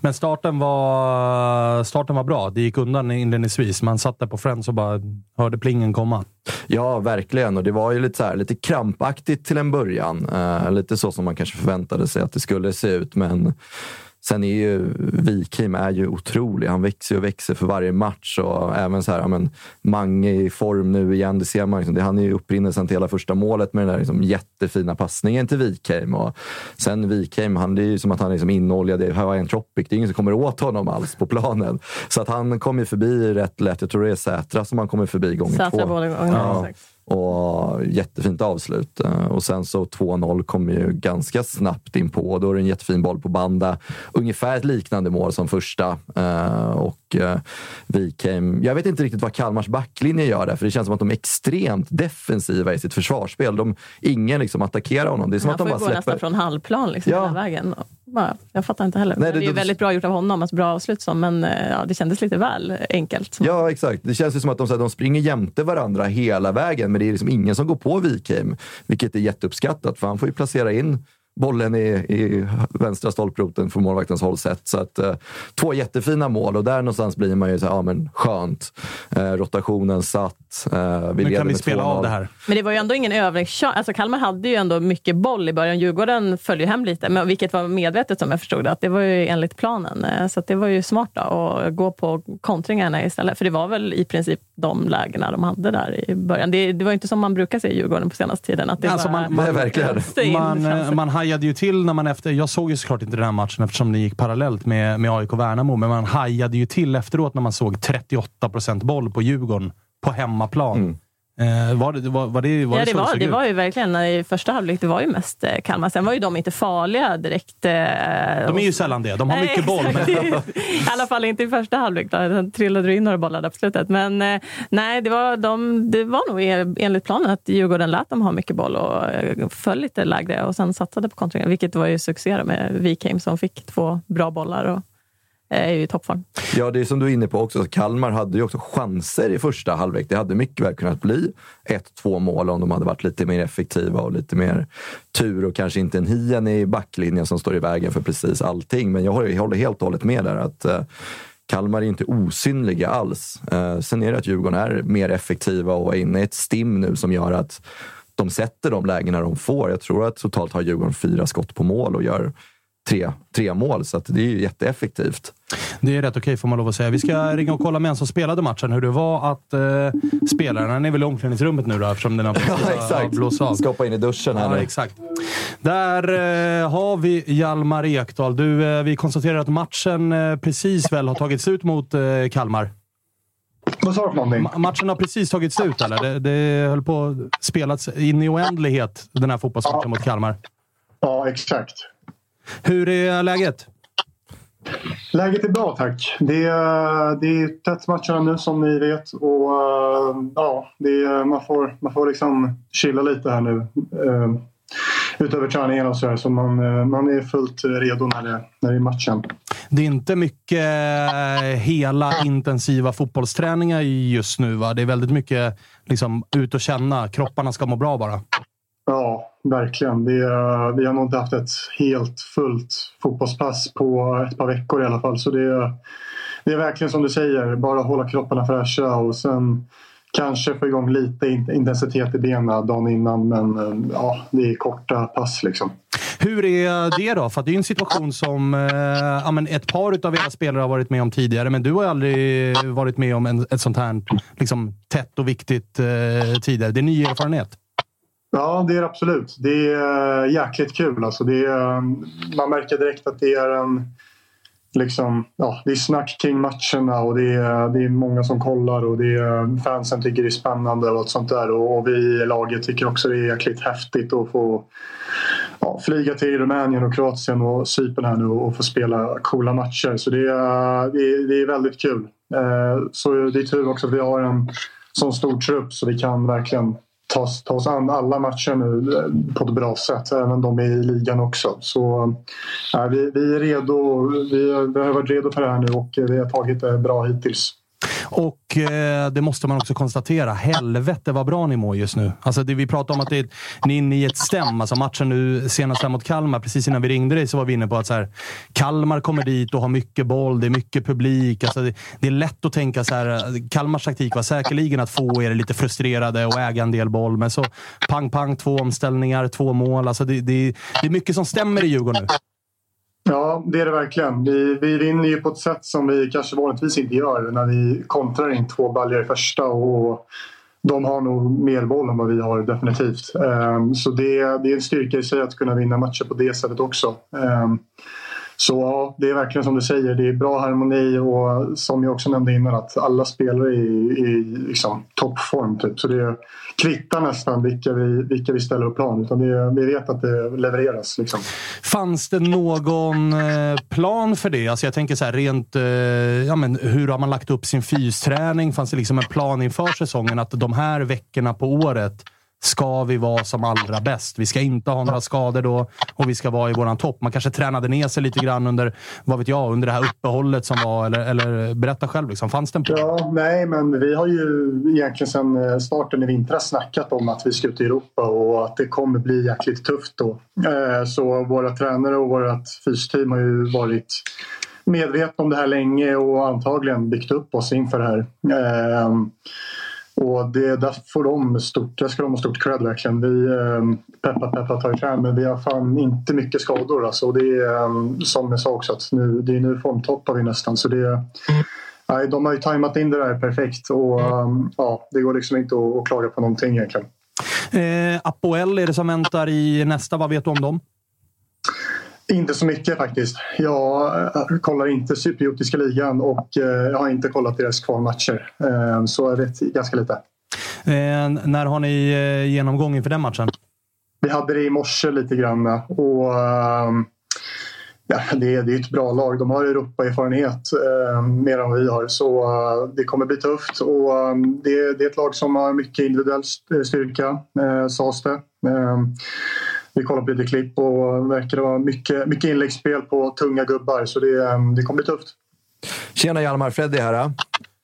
Men starten var, starten var bra. Det gick undan inledningsvis. Man satt där på Friends och bara hörde plingen komma. Ja, verkligen. Och det var ju lite, så här, lite krampaktigt till en början. Uh, lite så som man kanske förväntade sig att det skulle se ut. Men sen är ju Wikheim är ju otrolig. Han växer och växer för varje match. Och även så här, ja, men, Mange i form nu igen. Det ser man. Liksom, det, han är ju upprinnelsen till hela första målet med den där liksom, jättefina passningen till Wikheim. Och sen Wikheim, han, det är ju som att han är liksom inoljad i Hawaiian Tropic. Det är ingen som kommer åt honom alls på planen. Så att han kommer förbi rätt lätt. Jag tror det är Sätra som han kommer förbi gånger Sätra två. båda gångerna, Ja. exakt. Och jättefint avslut. Eh, Och sen så 2-0 kommer ju ganska snabbt in på. Då är det en jättefin boll på banda. Ungefär ett liknande mål som första. Eh, Och eh, Wikheim... Jag vet inte riktigt vad Kalmars backlinje gör där, för det känns som att de är extremt defensiva i sitt försvarsspel. De, ingen liksom attackerar honom. Det är som Han att de får ju bara gå nästan släpper... från halvplan liksom, Ja. hela vägen. Bara, jag fattar inte heller. Nej, det, det- är ju väldigt bra gjort av honom, alltså bra avslut som, men eh, ja, det kändes lite väl enkelt. Ja, exakt. Det känns ju som att de, så här, de springer jämte varandra hela vägen, men det är liksom ingen som går på Wikheim. Vilket är jätteuppskattat, för han får ju placera in bollen i, i vänstra stolproten från målvaktens håll sett. Så att, eh, två jättefina mål och där någonstans blir man ju så här, ja men skönt. Eh, rotationen satt. Eh, vi leder kan vi spela 2-0. av det här. Men det var ju ändå ingen övningskör. Alltså Kalmar hade ju ändå mycket boll i början. Djurgården följde hem lite, men vilket var medvetet som jag förstod det. Att det var ju enligt planen. Eh, Så att det var ju smart då, att gå på kontringarna istället. För det var väl i princip de lägena de hade där i början. Det, det var ju inte som man brukar se i Djurgården på senaste tiden. Att det Alltså, bara man- man- verkligen. Man, eh, chanser. man hajade ju till när man efter... Jag såg ju såklart inte den här matchen eftersom den gick parallellt med, med AIK Värnamo, men man hajade ju till efteråt när man såg 38 procent boll på Djurgården på hemmaplan. Mm. Eh, var det, var, var det, var ja, det det var, det var ju verkligen i första halvlek. Det var ju mest eh, Kalmar. Sen var ju de inte farliga direkt. eh, De är ju sällan det. De har Nej, mycket boll. Men, I alla fall inte i första halvlek. Då. Sen trillade in några bollar där på slutet. Men eh, nej, det var, de, det var nog en- enligt planen att Djurgården lät dem ha mycket boll och eh, föll lite lägre och sen satsade på kontringar. Vilket var ju succé med Wikheim som fick två bra bollar och eh, Eh, är ju i toppform. Ja, det är som du är inne på också. Kalmar hade ju också chanser i första halvlek. Det hade mycket väl kunnat bli ett, två mål om de hade varit lite mer effektiva och lite mer tur och kanske inte en hien i backlinjen som står i vägen för precis allting. Men jag håller, helt och hållet med där att eh, Kalmar är inte osynliga alls. Eh, sen är det att Djurgården är mer effektiva och är inne i ett stim nu som gör att de sätter de lägena de får. Jag tror att totalt har Djurgården fyra skott på mål och gör tre, tre mål, så att det är ju jätteeffektivt. det är rätt okej får man lov att säga. Vi ska ringa och kolla med en som spelade matchen hur det var att eh, spela den. Han är väl i omklädningsrummet nu då eftersom den har precis har blåst av. Ska in i duschen här Ja, nu. exakt. Där eh, har vi Hjalmar Ekdal. Du, eh, vi konstaterar att matchen eh, precis väl har tagit slut mot eh, Kalmar. Vad sa du för någonting? Ma- matchen har precis tagit slut, eller? Det, det höll på att spelas in i oändlighet, den här fotbollsmatchen mot Kalmar. Ja, exakt. Hur är läget? Läget är bra tack. Det är, det är tätt matcherna nu som ni vet. Och eh, ja, är, man, får, man får liksom chilla lite här nu. eh, Utöver träningen och så här. Så man, eh, man är fullt redo när det, när det är matchen. Det är inte mycket hela intensiva fotbollsträningar just nu, va? Det är väldigt mycket liksom, ut och känna. Kropparna ska må bra bara. Ja, verkligen. Det eh, vi har nog inte haft ett helt fullt fotbollspass på ett par veckor i alla fall. Så det är, det är verkligen som du säger, bara hålla kropparna fräscha och sen kanske få igång lite intensitet i benen dagen innan. Men eh, ja, det är korta pass liksom. Hur är det då? För det är ju en situation som eh, ja, men ett par av era spelare har varit med om tidigare, men du har ju aldrig varit med om en, ett sånt här liksom, tätt och viktigt eh, tidigare. Det är ny erfarenhet. Ja, det är det absolut. Det är eh, jäkligt kul. Alltså det är, eh, man märker direkt att det är en... Liksom, ja, det är snack kring matcherna och det är, eh, det är många som kollar och det är, fansen tycker det är spännande och allt sånt där. Och, och vi i laget tycker också det är jäkligt häftigt att få ja, flyga till Rumänien och Kroatien och Cypern här nu och få spela coola matcher. Så det är, det är, det är väldigt kul. Eh, Så det är tur också att vi har en sån stor trupp så vi kan verkligen ta, oss- ta oss an alla matcher nu eh, på ett bra sätt. Även de i ligan också. Så äh, vi, vi är redo. Vi, vi har varit redo för det här nu och eh, vi har tagit det bra hittills. Och eh, det måste man också konstatera. Helvete vad bra ni mår just nu. Alltså det vi pratar om att det är, ni är inne i ett stäm. Alltså matchen nu senast här mot Kalmar, precis innan vi ringde dig så var vi inne på att så här, Kalmar kommer dit och har mycket boll, det är mycket publik. Alltså det, det är lätt att tänka så här. Kalmars taktik var säkerligen att få er lite frustrerade och äga en del boll. Men så pang, pang, två omställningar, två mål. Alltså det, det, det är mycket som stämmer i Djurgården nu. Ja, det är det verkligen. Vi, vi vinner ju på ett sätt som vi kanske vanligtvis inte gör när vi kontrar in två baljor i första. Och de har nog mer boll än vad vi har definitivt. Ehm, så det, det är en styrka i sig att kunna vinna matcher på det sättet också. Ehm, så ja, det är verkligen som du säger. Det är bra harmoni och som jag också nämnde innan att alla spelare är i, i liksom, toppform. Typ. Så det kvittar nästan vilka vi, vilka vi ställer upp plan. Utan det, vi vet att det levereras. Liksom. Fanns det någon eh, plan för det? Alltså jag tänker så här, rent... Eh, ja, men hur har man lagt upp sin fysträning? Fanns det liksom en plan inför säsongen att de här veckorna på året ska vi vara som allra bäst. Vi ska inte ha några skador då och vi ska vara i våran topp. Man kanske tränade ner sig lite grann under, vad vet jag, under det här uppehållet som var. Eller, eller berätta själv, liksom. fanns det en plan? Ja, nej, men vi har ju egentligen sedan eh, starten i vintras snackat om att vi ska ut i Europa och att det kommer bli jäkligt tufft då. Eh, så våra tränare och vårt fysteam har ju varit medvetna om det här länge och antagligen byggt upp oss inför det här. Eh, och det, där får de stort, där ska de ha stort cred verkligen. Vi, ehm, peppa peppa tar i men vi har fan inte mycket skador. Alltså. Det är ehm, som jag sa också, att nu, det är nu formtoppar vi nästan. Så det, nej, de har ju tajmat in det där perfekt och ehm, ja, det går liksom inte att, att klaga på någonting egentligen. Eh, Apoel är det som väntar i nästa. Vad vet du om dem? Inte så mycket faktiskt. Jag eh, kollar inte cypriotiska ligan och eh, jag har inte kollat deras kvalmatcher. Eh, så jag vet ganska lite. Eh, när har ni genomgång inför den matchen? Vi hade det i morse lite grann. Och, ja, det, är, det är ett bra lag. De har Europaerfarenhet eh, mer än vad vi har. Så det kommer bli tufft. Och, det, det, är ett lag som har mycket individuell styrka, eh, sades det. Eh, vi kollar på lite klipp och verkar vara mycket, mycket inläggsspel på tunga gubbar. Så det, ehm, det kommer bli tufft. Tjena Hjalmar, Freddy här.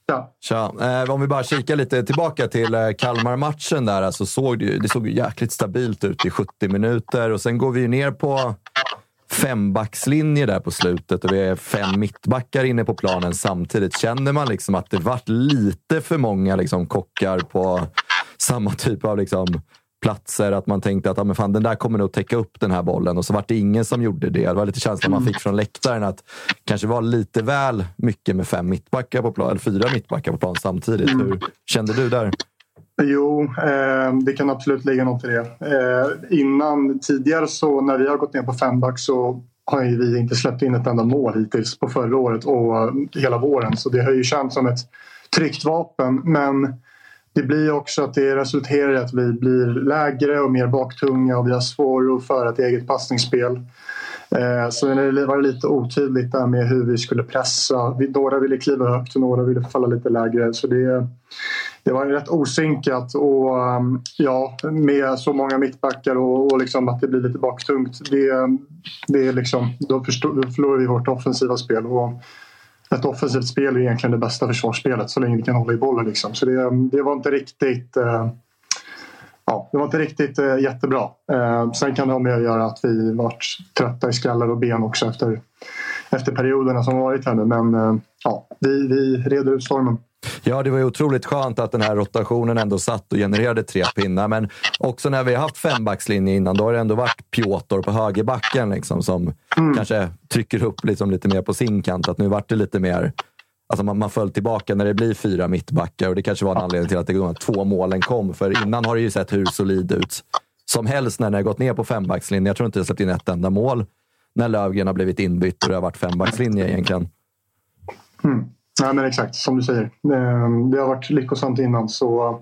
Ja. Tja. Eh, om vi bara kikar lite tillbaka till eh, Kalmar-matchen där. Alltså såg det, det såg jäkligt stabilt ut i 70 minuter och sen går vi ner på fembackslinje där på slutet och vi är fem mittbackar inne på planen samtidigt. Känner man liksom att det vart lite för många liksom kockar på samma typ av liksom platser att man tänkte att ja, men fan, den där kommer nog täcka upp den här bollen och så var det ingen som gjorde det. Det var lite känslan man fick från läktaren att kanske var lite väl mycket med fem mittbackar på plan, eller fyra mittbackar på plan samtidigt. Mm. Hur kände du där? Jo, eh, det kan absolut ligga något i det. Eh, innan, tidigare så när vi har gått ner på femback så har vi inte släppt in ett enda mål hittills på förra året och hela våren. Så det har ju känts som ett tryggt vapen. Men det blir också att det resulterar i att vi blir lägre och mer baktunga och vi har svårare att föra ett eget passningsspel. Eh, så det var lite otydligt där med hur vi skulle pressa. Några ville kliva högt och några ville falla lite lägre. Så det, det var rätt osynkat och ehm, ja, med så många mittbackar och, och liksom att det blir lite baktungt. Det, det är liksom, då, förstår, då förlorar vi vårt offensiva spel. Och ett offensivt spel är egentligen det bästa försvarsspelet så länge vi kan hålla i bollen. Liksom. Så det, det var inte riktigt eh, ja, det var inte riktigt eh, jättebra. Eh, sen kan det ha med att göra att vi varit trötta i skallar och ben också efter, efter perioderna som varit här nu. Men eh, ja, vi, vi reder ut stormen. Ja, det var ju otroligt skönt att den här rotationen ändå satt och genererade tre pinnar. Men också när vi har haft fembackslinje innan, då har det ändå varit Piotr på högerbacken liksom, som mm. kanske trycker upp liksom lite mer på sin kant. Att nu vart det lite mer... Alltså man, man föll tillbaka när det blir fyra mittbackar och det kanske var en anledning till att de två målen kom. För innan har det ju sett hur solid ut som helst när det har gått ner på fembackslinje. Jag tror inte det släppt in ett enda mål när Lövgren har blivit inbytt och det har varit fembackslinje egentligen. Mm. Nej, men exakt som du säger. Ehm, det har varit lyckosamt innan så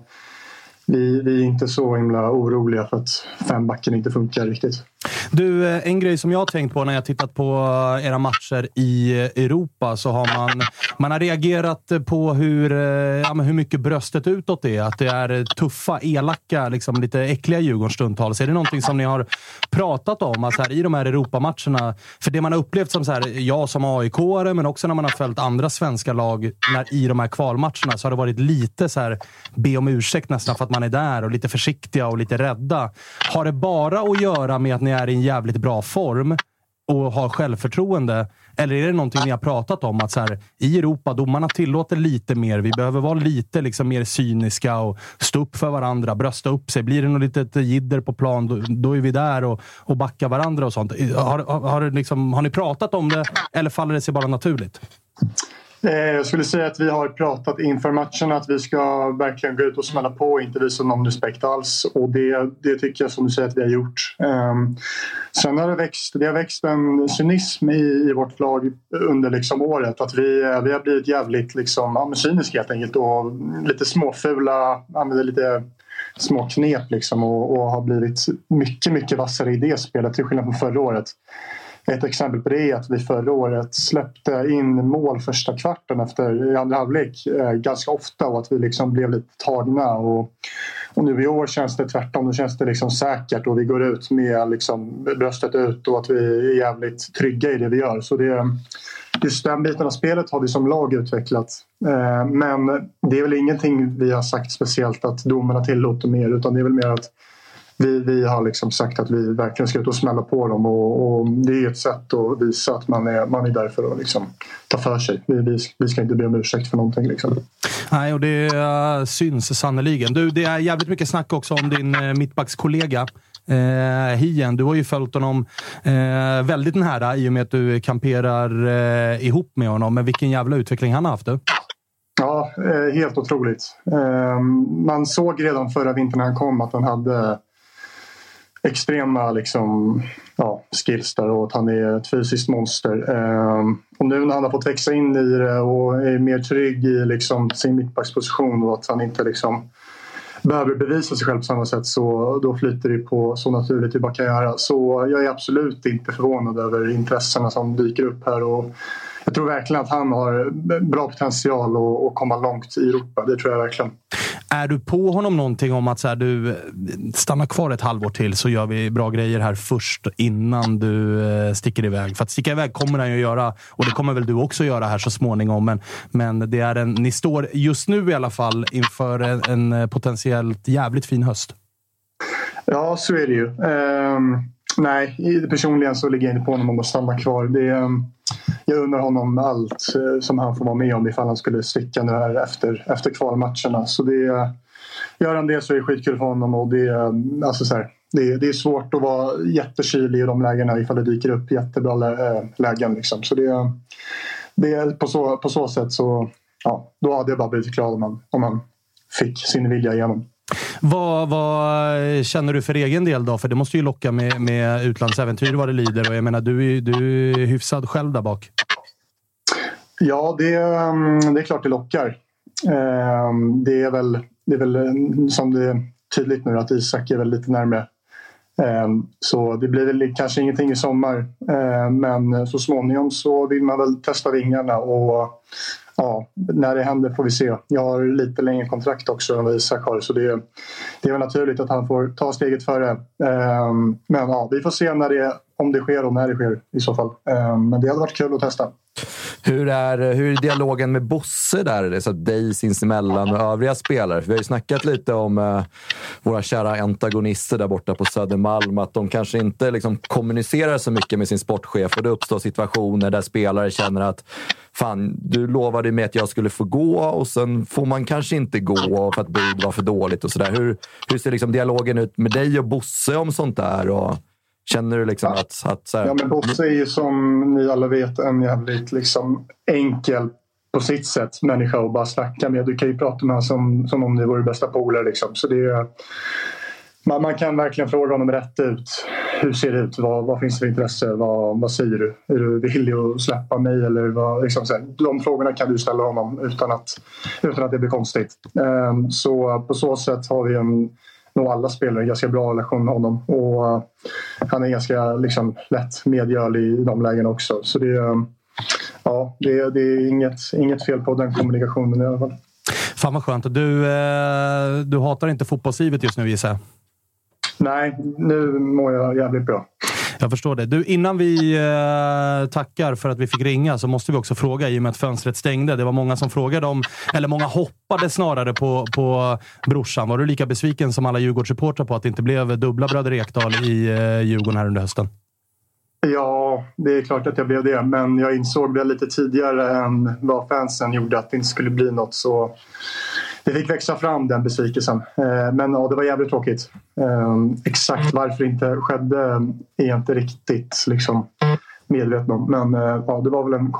vi, vi är inte så himla oroliga för att fembacken inte funkar riktigt. Du, eh, en grej som jag har tänkt på när jag tittat på eh, era matcher i eh, Europa så har man, man har reagerat på hur, ja, hur mycket bröstet utåt är. Att det är tuffa, elaka, liksom lite äckliga Djurgården stundtals. Är det någonting som ni har pratat om alltså här, i de här Europamatcherna? För det man har upplevt som så här, jag som aik men också när man har följt andra svenska lag när, i de här kvalmatcherna så har det varit lite så här, be om ursäkt nästan för att man är där och lite försiktiga och lite rädda. Har det bara att göra med att ni är i en jävligt bra form och har självförtroende? Eller är det någonting ni har pratat om? Att så här, i Europa, domarna tillåter lite mer. Vi behöver vara lite liksom mer cyniska och stå upp för varandra, brösta upp sig. Blir det något litet jidder på plan, då, då, är vi där och, och backar varandra och sånt. Har, har, har, liksom, har ni pratat om det eller faller det sig bara naturligt? Eh, jag skulle säga att vi har pratat inför matchen att vi ska verkligen gå ut och smälla på och inte visa någon respekt alls. Och det, det tycker jag som du säger att vi har gjort. Ehm, sen har det växt, det har växt en cynism i, i vårt lag under liksom året. Att vi, eh, vi har blivit jävligt liksom, ja, cyniska helt enkelt och lite småfula, använder lite små knep liksom och, och har blivit mycket, mycket vassare i det spelet till skillnad från förra året ett exempel på det är att vi förra året släppte in mål första kvarten efter i andra halvlek eh, ganska ofta och att vi liksom blev lite tagna. Och, och nu i år känns det tvärtom. Nu känns det liksom säkert och vi går ut med liksom bröstet ut och att vi är jävligt trygga i det vi gör. Så det, just den biten av spelet har vi som lag utvecklat. Eh, men det är väl ingenting vi har sagt speciellt att domarna tillåter mer utan det är väl mer att vi, vi har liksom sagt att vi verkligen ska ut och smälla på dem och, och det är ett sätt att visa att man är, man är där för att liksom ta för sig. Vi, vi, vi ska inte be om ursäkt för någonting. Liksom. Nej, och det uh, syns sannerligen. Du, det är jävligt mycket snack också om din uh, mittbackskollega. Eh, Hien, du har ju följt honom eh, väldigt nära i och med att du kamperar eh, ihop med honom. Men vilken jävla utveckling han har haft du. Ja, eh, helt otroligt. Eh, man såg redan förra vintern när han kom att han hade extrema liksom, ja, skills där och att han är ett fysiskt monster. Um, och nu när han har fått växa in i det och är mer trygg i liksom, sin mittbacksposition och att han inte liksom, behöver bevisa sig själv på samma sätt så då flyter det på så naturligt det bara kan göra. Så jag är absolut inte förvånad över intressena som dyker upp här. Och jag tror verkligen att han har bra potential att komma långt i Europa. Det tror jag verkligen. Är du på honom någonting om att så här, du stannar kvar ett halvår till så gör vi bra grejer här först innan du eh, sticker iväg? För att sticka iväg kommer han ju göra och det kommer väl du också göra här så småningom. Men, men det är en, ni står just nu i alla fall inför en, en potentiellt jävligt fin höst. Ja, så är det ju. Um, nej, personligen så ligger jag inte på honom om att stanna kvar. Det, ehm, jag undrar honom allt eh, som han får vara med om ifall han skulle sticka nu här efter, efter kvalmatcherna. Så det, gör han det så är det skitkul för honom. Och det, ehm, alltså så här, det, det, är svårt att vara jättekylig i de lägena ifall det dyker upp jättebra lä eh, lägen. Liksom. Så det, det, på, så, på så sätt så ja, då hade jag bara blivit glad om han, om han fick sin vilja igenom. Vad, vad, känner du för egen del då? För det måste ju locka med, med utlandsäventyr vad det lider. Och jag menar, du, är, du är hyfsad själv där bak. Ja, det, ehm, det är klart det lockar. Ehm, det är väl, det är väl eh, som det är tydligt nu att Isak är väl lite närmare. Ehm, så det blir väl kanske ingenting i sommar. Men så småningom så vill man väl testa vingarna och ja, när det händer får vi se. Jag har lite längre kontrakt också än vad Isak har så det, det är väl naturligt att han får ta steget före. Ehm, men ja, vi får se när det, om det sker och när det sker i så fall. Ehm, men det hade varit kul att testa. Hur är, hur är dialogen med Bosse där? Så dig sinsemellan och övriga spelare? För vi har ju snackat lite om eh, våra kära antagonister där borta på Södermalm. Att de kanske inte liksom, kommunicerar så mycket med sin sportchef och det uppstår situationer där spelare känner att fan, du lovade mig att jag skulle få gå och sen får man kanske inte gå för att bud var för dåligt och sådär. Hur, hur ser liksom dialogen ut med dig och Bosse om sånt där? Och känner du liksom att... att så här... Ja, men Bosse är ju som ni alla vet en jävligt liksom enkel på sitt sätt människa att bara snacka med. Du kan ju prata med honom som, som om ni vore bästa polare. Liksom. Så det är, man, man, kan verkligen fråga honom rätt ut. Hur ser det ut? Vad, vad finns det för intresse? Vad, vad säger du? Är du villig att släppa mig? Eller vad, liksom så här, de frågorna kan du ställa honom utan att, utan att det blir konstigt. Um, så på så sätt har vi en, nog alla spelare en ganska bra relation med honom. Och uh, han är ganska liksom, lätt medgörlig i de lägena också. Så det, um, ja, det, det är inget, inget fel på den kommunikationen i alla fall. Fan vad skönt. Du, eh, du hatar inte fotbollslivet just nu gissar jag? Nej, nu mår jag jävligt bra. Jag förstår det. Du, innan vi eh, tackar för att vi fick ringa så måste vi också fråga, i och med att fönstret stängde. Det var många som frågade om, eller många hoppade snarare på, på brorsan. Var du lika besviken som alla Djurgårdssupportrar på att det inte blev dubbla bröder Ekdal i eh, Djurgården här under hösten? Ja, det är klart att jag blev det. Men jag insåg det lite tidigare än vad fansen gjorde att det inte skulle bli något. Så det fick växa fram den besvikelsen. Eh, men ja, det var jävligt tråkigt. Eh, exakt varför det inte skedde är jag inte riktigt liksom, medveten om. Men eh, ja, det var väl en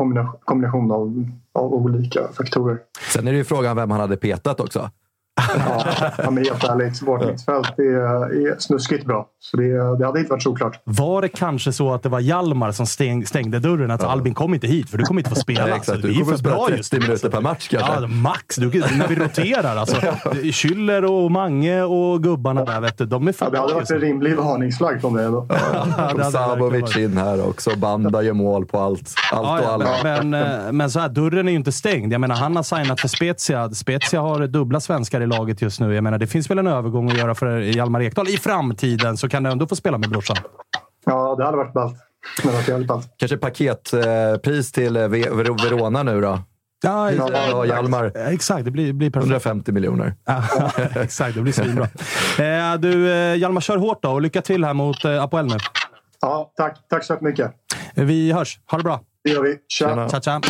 kombination av, av olika faktorer. Sen är det ju frågan vem han hade petat också. Ja, men helt ärligt, vårt mittfält är, är snuskigt bra. Så det, det hade inte varit såklart. Var det kanske så att det var Hjalmar som stäng, stängde dörren? Att Albin kom inte hit, för du kommer inte få spela. Ja, Alltså, exakt. vi Du är kommer för spela bra 30 just nu. minuter per match kanske. Ja, max. Du, när vi roterar. Alltså. Schüller och Mange och gubbarna där, vet du, de är för Ja, det hade bra varit en rimlig varningsflagg från det. Då. Ja, Sabovic in här också. Banda gör mål på allt, allt Ja, och ja, alla. men, men, eh, men så här, dörren är ju inte stängd. Jag menar, han har signat för Spezia. Spezia har dubbla svenskar i laget just nu. Jag menar, det finns väl en övergång att göra för Hjalmar Ekdal i framtiden, så kan du ändå få spela med brorsan. Ja, det hade varit ballt. Kanske paketpris till eh, Ve- Ver- Verona nu då? Ja, Ja, Hjalmar. Exakt, det blir, blir perfekt. 150 miljoner. Ja, exakt, det blir svinbra. Eh, du, eh, Hjalmar, kör hårt då och lycka till här mot eh, Apoel nu. Ja, tack. Tack så mycket. Vi hörs. Ha det bra. Det gör vi. Tja. Tja, tja.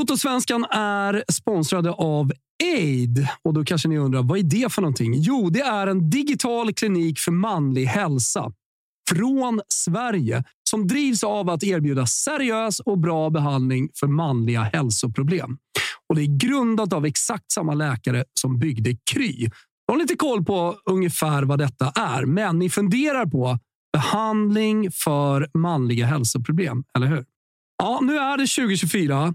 Totosvenskan är sponsrade av Aid. Och då kanske ni undrar, vad är det för någonting? Jo, det är en digital klinik för manlig hälsa från Sverige som drivs av att erbjuda seriös och bra behandling för manliga hälsoproblem. Och Det är grundat av exakt samma läkare som byggde Kry. Jag har lite koll på ungefär vad detta är, men ni funderar på behandling för manliga hälsoproblem, eller hur? Ja, nu är det 2024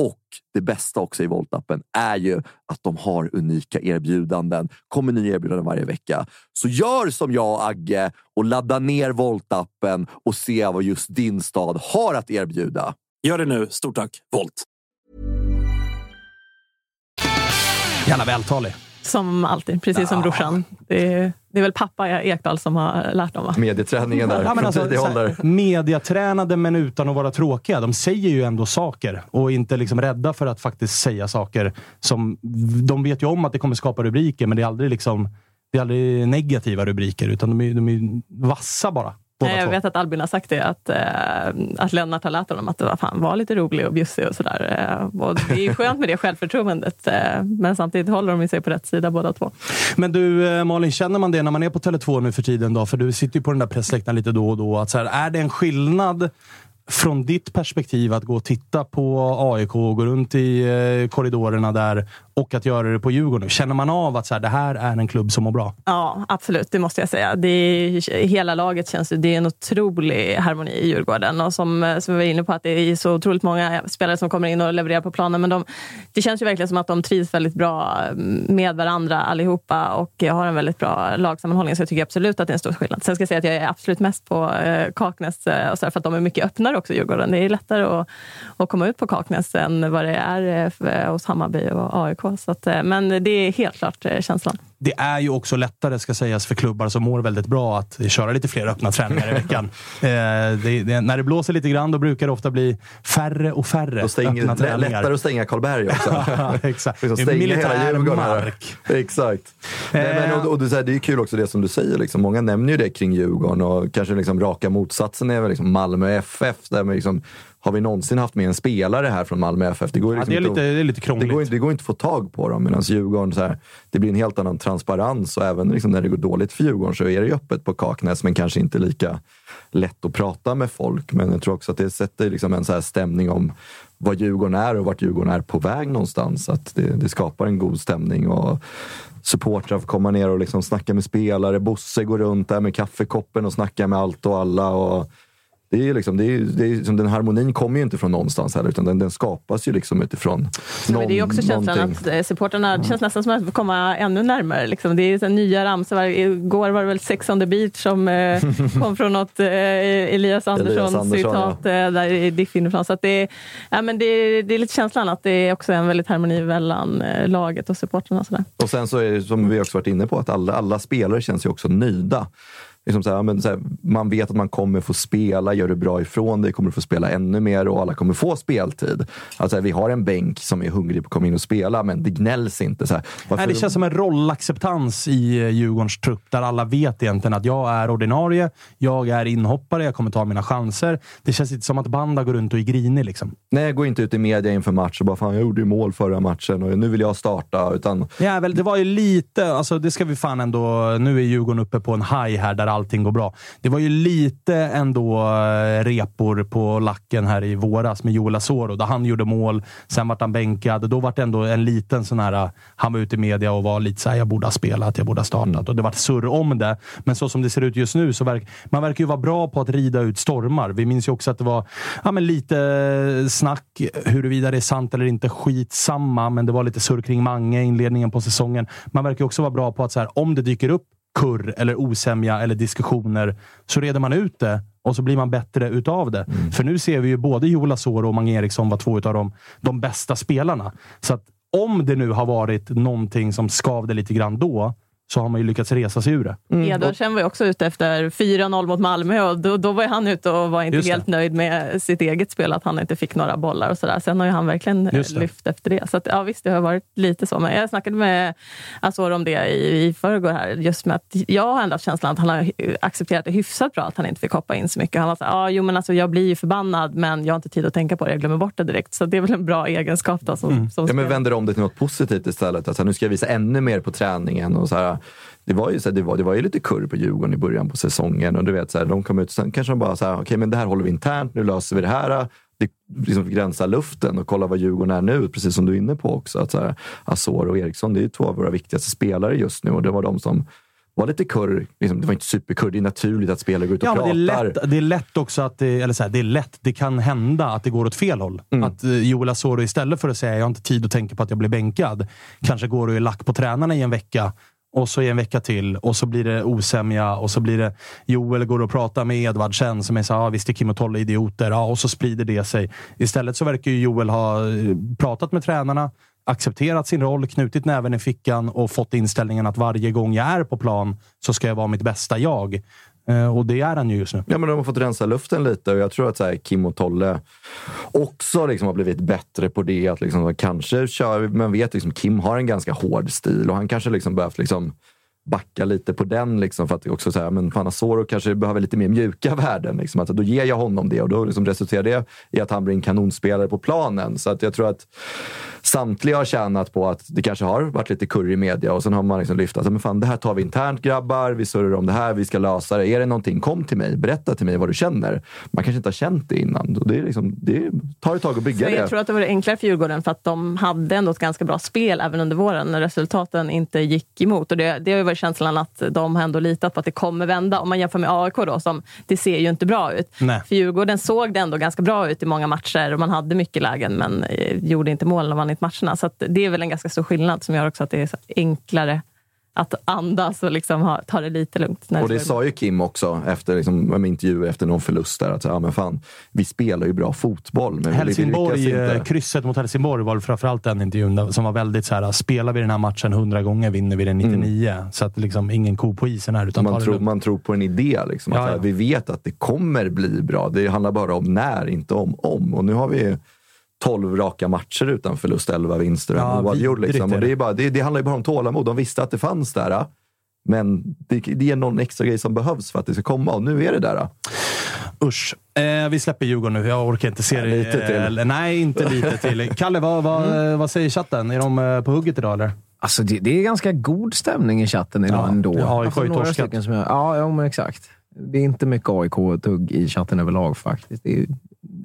Och det bästa också i Volt-appen är ju att de har unika erbjudanden. kommer nya erbjudanden varje vecka. Så gör som jag och Agge och ladda ner Volt-appen och se vad just din stad har att erbjuda. Gör det nu. Stort tack, Volt. Jävla vältalig. Som alltid, precis som brorsan. Det är, det är väl pappa Ekdal som har lärt dem va? Medieträningen där, Ja, men från alltså, här, mediatränade men utan att vara tråkiga. De säger ju ändå saker och inte liksom rädda för att faktiskt säga saker. som De vet ju om att det kommer skapa rubriker, men det är aldrig, liksom, det är aldrig negativa rubriker, utan de är, de är vassa bara. Båda Nej, jag två. vet att Albin har sagt det, att, eh, att Lennart har lärt honom att det var, fan, var lite rolig och bjussig och sådär. Eh, och det är skönt med det självförtroendet, eh, men samtidigt håller de sig på rätt sida båda två. Men du Malin, känner man det när man är på Tele2 nu för tiden? Då? För du sitter ju på den där pressläktaren lite då och då. Att så här, är det en skillnad från ditt perspektiv att gå och titta på AIK och gå runt i korridorerna där och att göra det på Djurgården? Känner man av att så här, det här är en klubb som mår bra? Ja, absolut. Det måste jag säga. Det är, hela laget känns ju, det är en otrolig harmoni i Djurgården. Och som, eh, som vi var inne på, att det är så otroligt många spelare som kommer in och levererar på planen. Men de, det känns ju verkligen som att de trivs väldigt bra mm, med varandra allihopa och har en väldigt bra lagsammanhållning. Så jag tycker absolut att det är en stor skillnad. Sen ska jag säga att jag är absolut mest på eh, Kaknäs, eh, och så här, för att de är mycket öppnare också, Djurgården. Det är lättare att, att komma ut på Kaknäs än vad det är eh, eh hos Hammarby och AIK. Så att, eh, men det är helt klart eh, känslan. Det är ju också lättare, ska sägas, för klubbar som mår väldigt bra att köra lite fler öppna träningar i veckan. eh, det, det, när det blåser lite grann, då brukar det ofta bli färre och färre stänger, öppna träningar. lättare att stänga Karlberg också. Exakt. Liksom stänga hela Djurgården. här. mark. Exakt. Nej, men, och, och du säger, det är kul också det som du säger. Liksom. Många nämner ju det kring Djurgården och kanske liksom raka motsatsen är väl liksom Malmö FF. Där man liksom, har vi någonsin haft med en spelare här från Malmö FF? Det, går ju Ja, liksom det, är inte lite, att- det är lite det krångligt. går, inte, det går inte att få tag på dem. Medan Djurgården, så här, det blir en helt annan transparens och även liksom när det går dåligt för Djurgården så är det ju öppet på Kaknäs men kanske inte lika lätt att prata med folk. Men jag tror också att det sätter liksom en så här stämning om vad Djurgården är och vart Djurgården är på väg någonstans. Att det, det skapar en god stämning. och Supportrar får komma ner och liksom snacka med spelare. Bosse går runt där med kaffekoppen och snackar med allt och alla. Och det är ju liksom, det är, ju- det är, liksom, den harmonin kommer ju inte från någonstans heller, utan den, den skapas ju liksom utifrån Ja, men det är också känslan någonting. att eh, supportrarna, det känns nästan som att komma ännu närmare. Liksom. Det är så nya ramsor. Igår var det väl Sex on the beach som eh, kom från något eh, Elias Andersson-citat Andersson, ja. eh, där i Diff inifrån. Så det, är- ja, men det, det är lite känslan att det är också en väldigt harmoni mellan eh, laget och supportrarna. sådär. Och sen så är det som vi också varit inne på, att alla, alla spelare känns ju också nöjda. Liksom så här, men så här, man vet att man kommer få spela, gör du bra ifrån dig kommer du få spela ännu mer och alla kommer få speltid. Alltså, vi har en bänk som är hungrig på att komma in och spela, men det gnälls inte. Så här, Nej, det känns som en rollacceptans i eh, Djurgårdens trupp, där alla vet egentligen att jag är ordinarie, jag är inhoppare, jag kommer ta mina chanser. Det känns inte som att Banda går runt och är grinig. Liksom. Nej, jag går inte ut i media inför match och bara fan, jag gjorde ju mål förra matchen och nu vill jag starta. Utan Ja, väl, det var ju lite, alltså det ska vi fan ändå... Nu är Djurgården uppe på en high här där allting går bra. Det var ju lite ändå eh, repor på lacken här i våras med Joel Asoro, där han gjorde mål. Sen vart han bänkad. Då vart det ändå en liten sån här... Eh, han var ute i media och var lite så här, jag borde ha spelat, jag borde ha startat. Och det vart surr om det. Men så som det ser ut just nu, så verk, man verkar ju vara bra på att rida ut stormar. Vi minns ju också att det var ja, men lite eh, snack huruvida det är sant eller inte. Skitsamma, men det var lite surr kring Mange i inledningen på säsongen. Man verkar också vara bra på att så här, om det dyker upp kurr eller osämja eller diskussioner så reder man ut det och så blir man bättre utav det. För nu ser vi ju både Joel Asoro och Mange Eriksson vara två utav de, de bästa spelarna. Så att om det nu har varit någonting som skavde lite grann då, så har man ju lyckats resa sig ur det. Edvardsen var ju också ute efter 4-0 mot Malmö och då, då var han ute och var inte Just det. helt nöjd med sitt eget spel, att han inte fick några bollar och sådär. Sen har ju han verkligen lyft efter det. Så att, ja, visst, det har varit lite så. Men jag snackade med Azor om det i, i förrgår här, just med att jag har ändå haft känslan att han har accepterat det hyfsat bra, att han inte fick hoppa in så mycket. Han var så här, ah, jo men alltså jag blir ju förbannad, men jag har inte tid att tänka på det, jag glömmer bort det direkt. Så det är väl en bra egenskap då, som, Mm. som Ja, men vänder om det till något positivt istället. Alltså, nu ska jag visa ännu mer på träningen. Och så här, det, var ju, så här, det, var, det var ju lite kurr på Djurgården i början på säsongen. Och du vet, så här, de kom ut, sen kanske de bara så här, okej men det här håller vi internt, nu löser vi det här. Det liksom gränsa luften och kolla vad Djurgården är nu, precis som du är inne på också. Att så här, Azor och Eriksson, det är ju två av våra viktigaste spelare just nu och det var de som var lite kurr. Liksom, det var inte superkurr, det är naturligt att spelare går ut och Ja, men pratar. det, är lätt, det är lätt också att det, eller så här, det är lätt, det kan hända att det går åt fel håll. Mm. Att eh, Joel Asoro istället för att säga jag har inte tid att tänka på att jag blir bänkad, kanske går och är lack på tränarna i en vecka och så i en vecka till och så blir det osämja och så blir det Joel går och pratar med Edvardsen som är så här, ah, visst är Kim och Tolle idioter, ja, och så sprider det sig. Istället så verkar ju Joel ha eh, pratat med tränarna, accepterat sin roll, knutit näven i fickan och fått inställningen att varje gång jag är på plan så ska jag vara mitt bästa jag. Eh, och det är han ju just nu. Ja, men de har fått rensa luften lite och jag tror att så här, Kim och Tolle också liksom har blivit bättre på det. Att liksom, kanske kör, man vet liksom Kim har en ganska hård stil och han kanske liksom behövt liksom backa lite på den. Liksom, för att också säga, men Panasoro kanske behöver lite mer mjuka värden. Liksom, att då ger jag honom det och då liksom resulterar det i att han blir en kanonspelare på planen. Så att jag tror att samtliga har tjänat på att det kanske har varit lite kurr i media och sen har man liksom lyft att men fan, det här tar vi internt grabbar, vi surrar om det här, vi ska lösa det. Är det någonting, kom till mig, berätta till mig vad du känner. Man kanske inte har känt det innan. Och det, är liksom, det tar ett tag att bygga Så det. jag tror att det var enklare för Djurgården för att de hade ändå ett ganska bra spel även under våren när resultaten inte gick emot. Och det, det har ju varit känslan att de har ändå litat på att det kommer vända. Om man jämför med AIK då, som det ser ju inte bra ut. Nej. För Djurgården såg det ändå ganska bra ut i många matcher och man hade mycket lägen men eh, gjorde inte mål och vann inte matcherna. Så att det är väl en ganska stor skillnad som gör också att det är enklare att andas och liksom ha, ta det lite lugnt. När Och det sa ju Kim också efter liksom, en intervju efter någon förlust där. Att, ja, men fan, vi spelar ju bra fotboll, men Helsingborg, eh, inte. krysset mot Helsingborg var framförallt den intervjun som var väldigt så här: spelar vi den här matchen 100 gånger vinner vi den 99. Så att liksom ingen ko på isen här. Utan ta Man tror, man tror på en idé. Liksom, att, Ja, här, ja. Vi vet att det kommer bli bra. Det handlar bara om när, inte om om. Och nu har vi 12 raka matcher utan förlust, 11 vinster och Ja, en oavgjord. Liksom. Och det, det. är bara, det, det handlar ju bara om tålamod. De visste att det fanns där. Men det, det är någon extra grej som behövs för att det ska komma och nu är det där. Usch. Eh, vi släpper Djurgården nu. Jag orkar inte se det. lite till. Nej, inte lite till. Kalle, vad, vad, vad säger chatten? Är de eh, på hugget idag eller? Alltså det, det är ganska god stämning i chatten idag Ja, ändå. ja, AIK alltså, har ju några torskat. stycken som jag, ja, ja, men exakt. Det är inte mycket AIK-tugg i chatten överlag faktiskt. Det är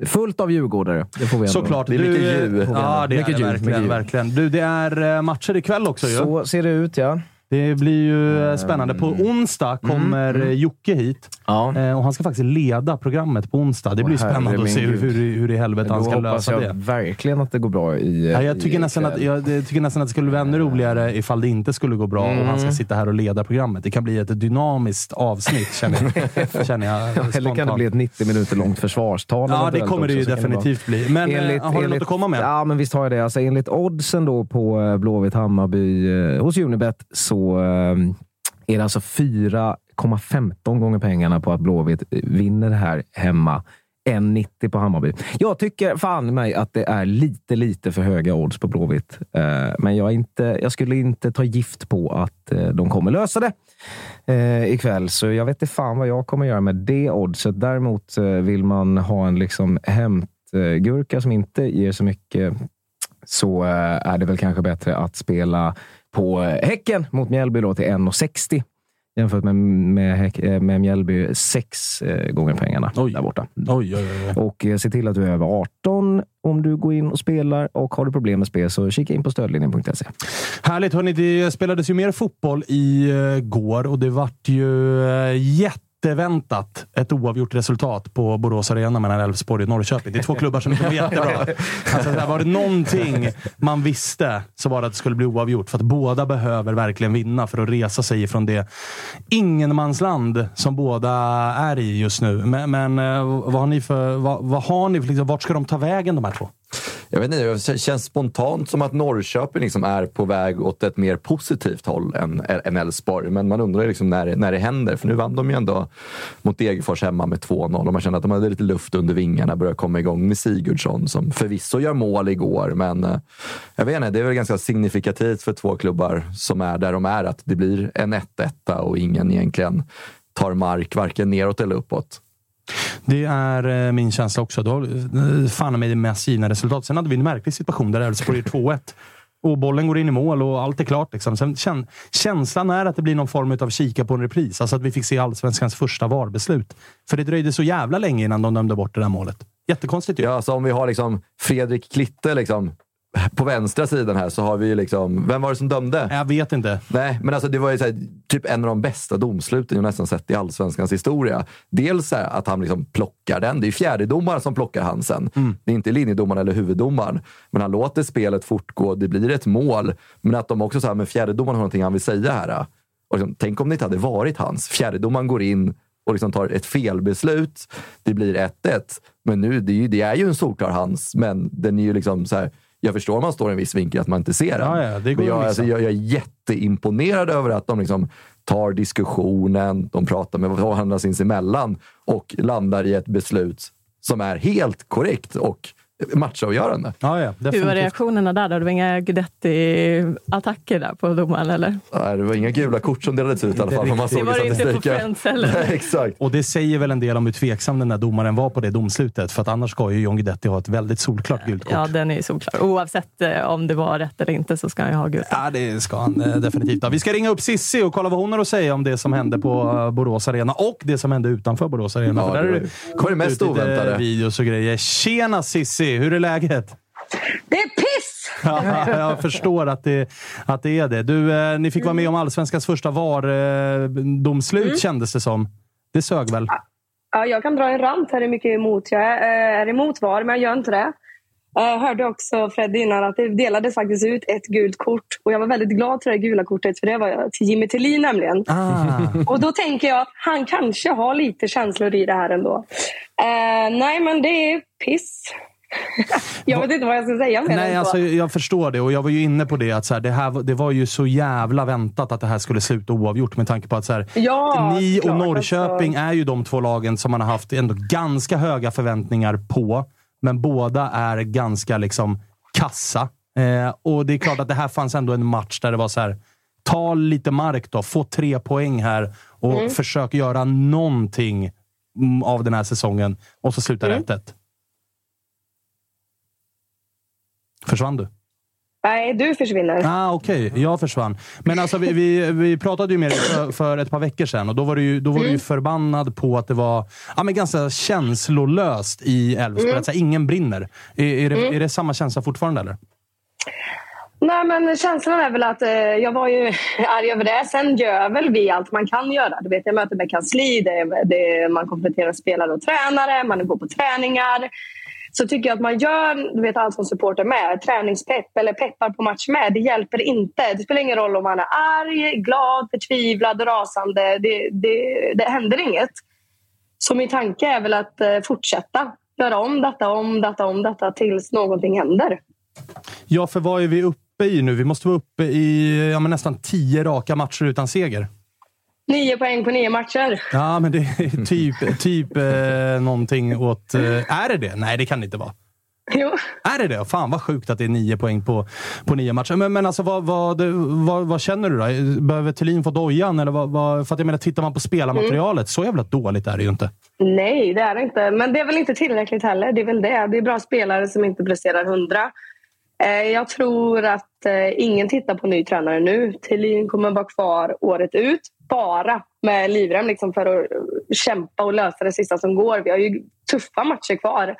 fullt av djurgårdare. Det får vi ändå. Såklart. Det är mycket djur. Ja, det Mycket är det djur, verkligen. mycket djur. verkligen. Du, det är eh, matcher ikväll också ju. Så ser det ut, ja. Det blir ju eh, spännande. På onsdag kommer mm. eh, Jocke hit. ja. Eh, och han ska faktiskt leda programmet på onsdag. Det Åh, blir spännande herre att se hur, hur, hur i helvete han ska lösa jag det. verkligen att det går bra i Ja, jag, i tycker nästan att, kväll. jag, tycker nästan att det skulle vara ännu roligare ifall det inte skulle gå bra och han ska sitta här och leda programmet. Det kan bli ett dynamiskt avsnitt, känner jag. känner jag Eller kan det bli ett 90 minuter långt försvarstal? Ja, det kommer det ju definitivt bli. Men eh, har du något att komma med? Ja, men visst har jag det. Alltså, enligt oddsen då på Blåvitt Hammarby eh, hos Unibet så eh, är det alltså 4,15 gånger pengarna på att Blåvitt vinner det här hemma. 1,90 på Hammarby. Jag tycker fan i mig att det är lite, lite för höga odds på Blåvitt. Eh, Men jag, inte, jag skulle inte ta gift på att eh, de kommer lösa det eh, ikväll. Så jag vet inte fan vad jag kommer göra med det oddset. Däremot eh, vill man ha en liksom hämtgurka som inte ger så mycket så eh, är det väl kanske bättre att spela på Häcken mot Mjällby då till 1,60 jämfört med, med, eh, med Mjällby sex eh, gånger pengarna Oj. där borta. Oj, oj, oj. Och eh, se till att du är över 18 om du går in och spelar. Och har du problem med spel så kika in på stödlinjen.se. Härligt! Hörni, det spelades ju mer fotboll i eh, går och det vart ju eh, jätteväntat ett oavgjort resultat på Borås Arena mellan Elfsborg och Norrköping. Det är två klubbar som inte går jättebra. Alltså, var det någonting man visste så var det att det skulle bli oavgjort. För att båda behöver verkligen vinna för att resa sig ifrån det ingenmansland som båda är i just nu. Men, men eh, vad har ni för... Vad, vad har ni för liksom, vart ska de ta vägen de här två? Jag vet inte, det känns spontant som att Norrköping liksom är på väg åt ett mer positivt håll än, än Elfsborg. Men man undrar ju liksom när, när det händer. För nu vann de ju ändå mot Degerfors hemma med 2-0 och man kände att de hade lite luft under vingarna. Började komma igång med Sigurdsson som förvisso gör mål igår. Men eh, jag vet inte, det är väl ganska signifikativt för två klubbar som är där de är att det blir en 1-1 och ingen egentligen tar mark varken neråt eller uppåt. Det är eh, min känsla också. Då, eh, fan med det mest givna resultat. Sen hade vi en märklig situation där Elfsborg gör 2-1 och bollen går in i mål och allt är klart. Liksom. Sen, kän, känslan är att det blir någon form av kika på en repris. Alltså att vi fick se Allsvenskans första VAR-beslut. För det dröjde så jävla länge innan de dömde bort det där målet. Jättekonstigt ju. Ja, alltså om vi har liksom Fredrik Klitte liksom, på vänstra sidan här så har vi ju liksom... Vem var det som dömde? Jag vet inte. Nej, men alltså det var ju här, typ en av de bästa domsluten jag nästan sett i allsvenskans historia. Dels här, att han liksom plockar den. Det är fjärdedomaren som plockar han sen. Det är inte linjedomaren eller huvuddomaren. Men han låter spelet fortgå. Det blir ett mål. Men att de också så här, men fjärdedomaren har någonting han vill säga här. Och liksom, tänk om det inte hade varit hans. Fjärdedomaren går in och liksom tar ett felbeslut. Det blir 1-1. Men nu, det är, ju, det är ju en solklar hans, men den är ju liksom så här, Jag förstår om man står i en viss vinkel att man inte ser den. Ja, ja, det går Men jag, alltså, jag, jag är jätteimponerad över att de liksom tar diskussionen, de pratar med varandra sinsemellan och landar i ett beslut som är helt korrekt och matchavgörande. Ja, ja, Hur var reaktionerna där? Då? Det var inga Guidetti-attacker där på domaren, eller? Nej, det var inga gula kort som delades ut i alla fall. Man Det såg var i det inte på. Friends heller. Nej, Exakt. Och det säger väl en del om hur tveksam den där domaren var på det domslutet. För att annars ska ju John Guidetti ha ett väldigt solklart gult kort. Ja, den är solklar. Oavsett eh, om det var rätt eller inte så ska han ju ha gult. Ja, det ska han eh, definitivt ha. Vi ska ringa upp Sissi och kolla vad hon har att säga om det som hände på eh, Borås Arena och det som hände utanför Borås Arena. Ja, För där det var- det det var det mest oväntade. videos och grejer. Tjena Sissi! Hur är läget? Det är piss! Ja, jag förstår att det, att det är det. Du, eh, ni fick vara med om Allsvenskans första VAR-domslut Mm. kändes det som. Det sög väl? Ja, jag kan dra en rant här hur mycket emot jag är, är emot VAR, men jag gör inte det. Jag hörde också Fred innan att det delades faktiskt ut ett gult kort. Och jag var väldigt glad för det gula kortet, för det var till Jimmy Tillin nämligen. Och då tänker jag att han kanske har lite känslor i det här ändå. Eh, nej, men det är piss jag vet inte vad jag ska säga mer Nej, alltså, Jag förstår det och jag var ju inne på det att så här, det, här, det var ju så jävla väntat att det här skulle sluta oavgjort med tanke på att så här, ja, ni klart, och Norrköping alltså. är ju de två lagen som man har haft ändå ganska höga förväntningar på. Men båda är ganska liksom kassa. Eh, och det är klart att det här fanns ändå en match där det var så här, ta lite mark då, få tre poäng här och mm. försök göra någonting av den här säsongen. Och så slutar mm. 1 Försvann du? Nej, du försvinner. Ah, Okej, jag försvann. Men alltså, vi, vi, vi pratade ju med dig för, för ett par veckor sedan och då var du ju, då var du Mm. förbannad på att det var ja, men ganska känslolöst i Elfsborg. Mm. Att så här, ingen brinner. Är, är, det, Mm. är det samma känsla fortfarande eller? Nej, men känslan är väl att eh, jag var ju arg över det. Sen gör väl vi allt man kan göra. Du vet, jag möter med kansli, det, det, man kompletterar spelare och tränare, man går på träningar. Så tycker jag att man gör du vet, allt som supporter med. Träningspepp eller peppar på match med. Det hjälper inte. Det spelar ingen roll om man är arg, glad, förtvivlad, rasande. Det, det, det händer inget. Så min tanke är väl att eh, fortsätta göra om detta, om detta, om detta tills någonting händer. Ja, för vad är vi uppe i nu? Vi måste vara uppe i ja, men nästan tio raka matcher utan seger. Nio poäng på nio matcher. Ja, men det är typ, typ eh, någonting åt... Eh, är det det? Nej, det kan det inte vara. Jo. Är det det? Fan vad sjukt att det är nio poäng på, på nio matcher. Men, men alltså, vad, vad, vad, vad känner du då? Behöver Thelin få dojan? Eller vad, vad, för att jag menar, tittar man på spelarmaterialet, så jävla dåligt är det ju inte. Nej, det är det inte. Men det är väl inte tillräckligt heller. Det är väl det. Det är bra spelare som inte presterar hundra. Eh, Jag tror att eh, ingen tittar på ny tränare nu. Thelin kommer vara kvar året ut. Bara med livrem liksom för att kämpa och lösa det sista som går. Vi har ju tuffa matcher kvar.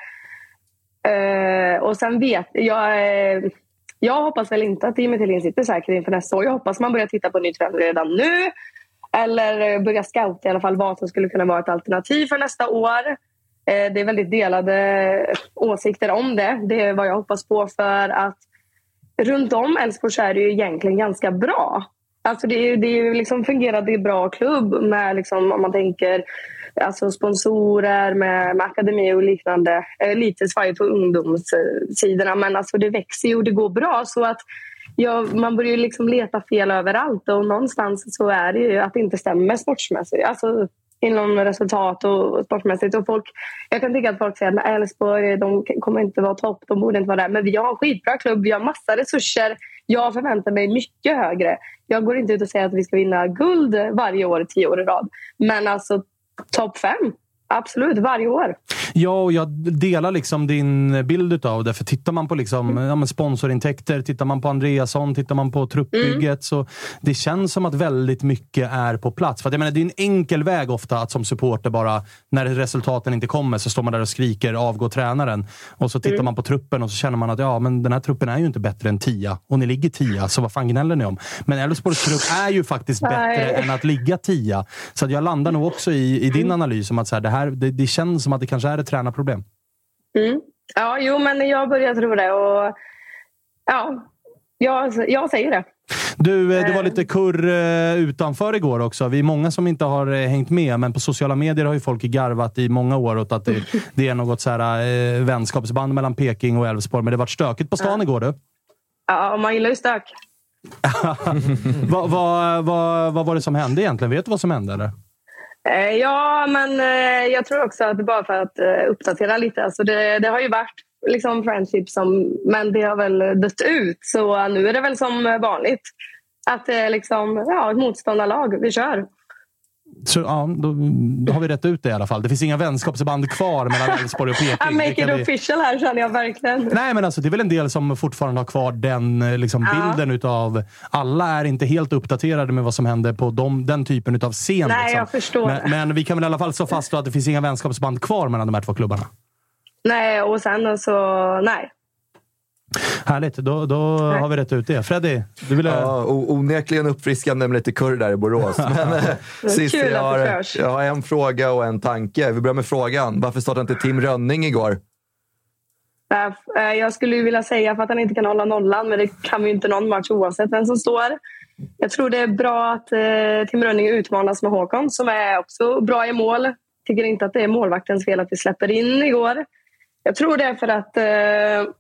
Uh, och sen vet jag... Uh, Jag hoppas väl inte att Jimmy Thelin sitter säkert inför nästa år. Jag hoppas man börjar titta på ny tränare redan nu. Eller eh, börja scouta i alla fall vad som skulle kunna vara ett alternativ för nästa år. Uh, Det är väldigt delade åsikter om det. Det är vad jag hoppas på för att runt om Elfsborg så är det ju egentligen ganska bra. Alltså det är det är ju liksom fungerande bra klubb med liksom, om man tänker alltså sponsorer med, med akademi och liknande. Eh, lite svajigt på ungdomssidorna men alltså det växer ju och det går bra så att ja, man börjar ju liksom leta fel överallt och någonstans så är det ju att det inte stämmer sportsmässigt. Alltså inom resultat och sportmässigt. Och folk, jag kan tycka att folk säger att Elfsborg de kommer inte vara topp, de borde inte vara där. Men vi har en skitbra klubb, vi har massa resurser. Jag förväntar mig mycket högre. Jag går inte ut och säger att vi ska vinna guld varje år, tio år i rad. Men alltså topp fem, absolut, varje år. Ja, och jag delar liksom din bild av det. För tittar man på liksom, Mm. ja, sponsorintäkter, tittar man på Andreasson, tittar man på truppbygget. Mm. Så det känns som att väldigt mycket är på plats. För att jag menar, det är en enkel väg ofta att som supporter bara, när resultaten inte kommer, så står man där och skriker avgå tränaren. Och så tittar Mm. man på truppen och så känner man att ja, men den här truppen är ju inte bättre än tia. Och ni ligger tia, så vad fan gnäller ni om? Men Elfsborgs trupp är ju faktiskt bättre Nej. än att ligga tia. Så att jag landar nog också i, i din analys om att så här, det, här, det, det känns som att det kanske är ett tränarproblem. Mm. Ja, jo, men jag börjar tro det. Och, ja, jag, jag säger det. Du, eh, det var lite kurr eh, utanför igår också. Vi är många som inte har eh, hängt med, men på sociala medier har ju folk garvat i många år åt att det, det är något så här, eh, vänskapsband mellan Peking och Elfsborg. Men det var stökigt på stan igår du. Ja, man gillar ju stök. Vad vad- vad- vad var det som hände egentligen? Vet du vad som hände? Eller? Eh, ja, men eh, jag tror också att bara för att eh, uppdatera lite. Alltså det, det har ju varit liksom friendship, som, men det har väl dött ut. Så nu är det väl som vanligt. Att det är liksom, ja, ett motståndarlag. Vi kör. Så, ja, då, då har vi rätt ut det i alla fall. Det finns inga vänskapsband kvar mellan Elfsborg och Peking. I make it vi- official här känner jag verkligen. Nej, men alltså, det är väl en del som fortfarande har kvar den eh, liksom, Ja. bilden utav... Alla är inte helt uppdaterade med vad som händer på de, den typen utav scen. Nej, liksom. jag förstår. Men, men vi kan väl i alla fall slå fast att det finns inga vänskapsband kvar mellan de här två klubbarna. Nej, och sen så, nej. Härligt, då, då har vi rätt ut det. Freddy, du ville... Ja, onekligen uppfriskande med lite kurr där i Borås. Men eh, sist kul att jag, har, jag har en fråga och en tanke. Vi börjar med frågan. Varför startade inte Tim Rönning igår? Eh, Jag skulle ju vilja säga för att han inte kan hålla nollan, men det kan vi ju inte någon match oavsett vem som står. Jag tror det är bra att eh, Tim Rönning utmanas med Håkon som är också bra i mål. Tycker inte att det är målvaktens fel att vi släpper in igår. Jag tror det är för att eh,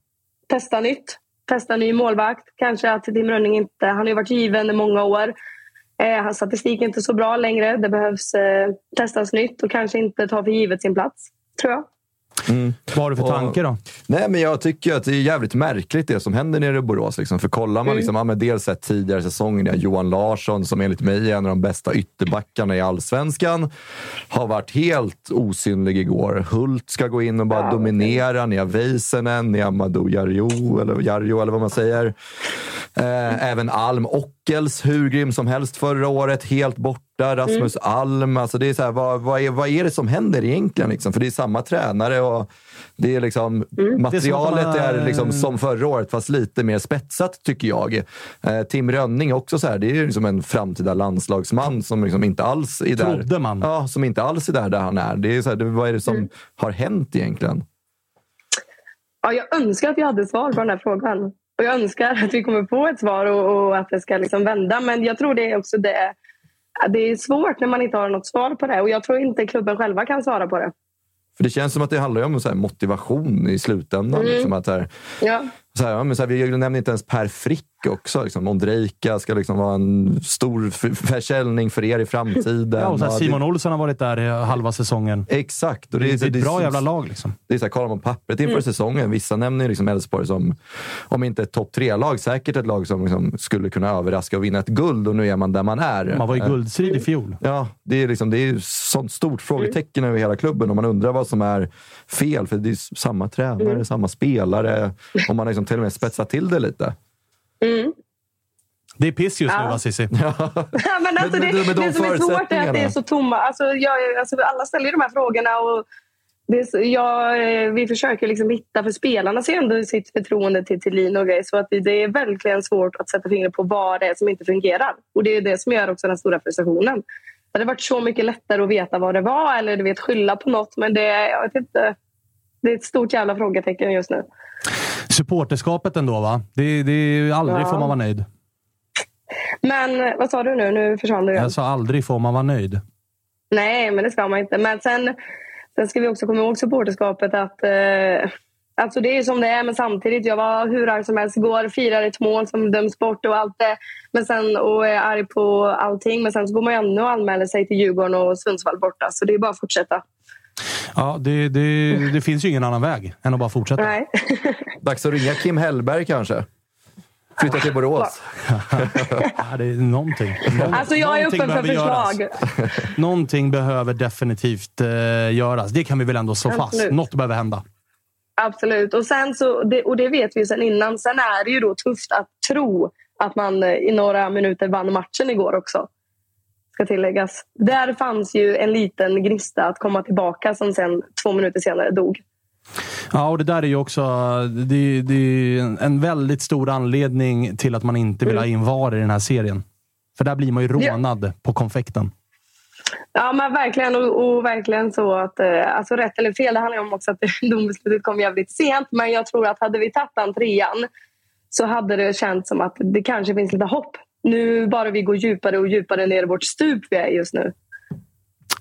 testa nytt. Testa ny målvakt. Kanske att Tim Rönning inte... Han har ju varit given i många år. Eh, hans statistik är inte så bra längre. Det behövs eh, testas nytt och kanske inte ta för givet sin plats, tror jag. Vad har du för Och- tanke då? Nej, men jag tycker att det är jävligt märkligt det som händer nere i Borås. Liksom. För kollar man Mm. liksom, ja, men dels sett tidigare säsonger, Johan Larsson som enligt mig är en av de bästa ytterbackarna i allsvenskan, har varit helt osynlig igår. Hult ska gå in och bara dominera. Ni har Väisänen, ni har Madou Jarjo, eller Jarjo eller vad man säger. Eh, även Alm Ockels, hur grym som helst förra året, helt borta. Rasmus Alm. Alltså det är så här, vad, vad, är, vad är det som händer egentligen? Liksom? För det är samma tränare och det är liksom, materialet Det är är liksom som förra året, fast lite mer spetsat tycker jag. Eh, Tim Rönning också så här, det är liksom en framtida landslagsman som liksom inte alls är där. Trodde man. Ja, som inte alls är där, där han är. Det är så här, det, vad är det som har hänt egentligen? Ja, jag önskar att jag hade svar på den här frågan. Och jag önskar att vi kommer få ett svar och, och att det ska liksom vända. Men jag tror det är också det. Det är svårt när man inte har något svar på det. Och jag tror inte klubben själva kan svara på det. För det känns som att det handlar om så motivation i slutändan. Mm. Liksom att här, Ja. Så här, ja, men så här, vi nämner inte ens Per Frick också. Liksom. Ondrejka ska liksom vara en stor försäljning för er i framtiden. Ja, och så här, Simon det, Olsson har varit där i halva säsongen. Exakt. Och Det, det, är ett bra så- jävla lag. Liksom. Det är så här, kollar man pappret inför Mm. säsongen. Vissa nämner liksom Elfsborg som, om inte ett topp tre-lag, säkert ett lag som liksom skulle kunna överraska och vinna ett guld. Och nu är man där man är. Man var i Eh, guldstrid i fjol. Ja, det är, liksom, det är sånt stort frågetecken över hela klubben och man undrar vad som är fel. För det är samma tränare, Mm. samma spelare och man liksom till och med spetsat till det lite. Mm. Det är piss just nu Ja. va, Cissi? Ja, men alltså det, men de det som är svårt är att det är så tomma. Alltså, jag, alltså, alla ställer ju de här frågorna. Och det är så, jag, eh, vi försöker liksom hitta, för spelarna ser ändå sitt förtroende till Thelin och grejer. Så att det, det är verkligen svårt att sätta fingret på vad det är som inte fungerar. Och det är det som gör också den stora frustrationen. Det hade varit så mycket lättare att veta vad det var eller du vet, skylla på något. Men det, jag vet inte, det är ett stort jävla frågetecken just nu. Supporterskapet ändå va? Det, det, aldrig Ja. får man vara nöjd. Men vad sa du nu? Nu försvann du igen. Jag sa aldrig får man vara nöjd. Nej, men det ska man inte. Men sen, sen ska vi också komma ihåg supporterskapet att eh, alltså det är som det är, men samtidigt, jag var hur arg som helst igår, firar ett mål som döms bort och allt det. Men sen, och är arg på allting, men sen så går man ju ännu och anmäler sig till Djurgården och Sundsvall borta. Så det är bara att fortsätta. Ja, det, det, det finns ju ingen annan väg än att bara fortsätta. Nej. Dags att ringa Kim Hellberg kanske. Flytta till Borås. Ja, det är någonting. Någon, Alltså jag är någonting öppen för behöver förslag. göras. Någonting behöver definitivt eh, göras. Det kan vi väl ändå slå fast. Absolut. Något behöver hända. Absolut. Och, sen så, det, och det vet vi ju sen innan. Sen är det ju då tufft att tro att man eh, i några minuter vann matchen igår också. Ska tilläggas. Där fanns ju en liten gnista att komma tillbaka som sen två minuter senare dog. Ja, och det där är ju också det, det är en- väldigt stor anledning till att man inte vill ha in VAR i den här serien. För där blir man ju Ja. rånad på konfekten. Ja, men verkligen. Och, och verkligen så att... Eh, alltså rätt eller fel, det handlar ju om också att domslutet kom jävligt sent. Men jag tror att hade vi tagit den trean så hade det känts som att det kanske finns lite hopp Nu bara vi går djupare och djupare ner i vårt stup vi är just nu.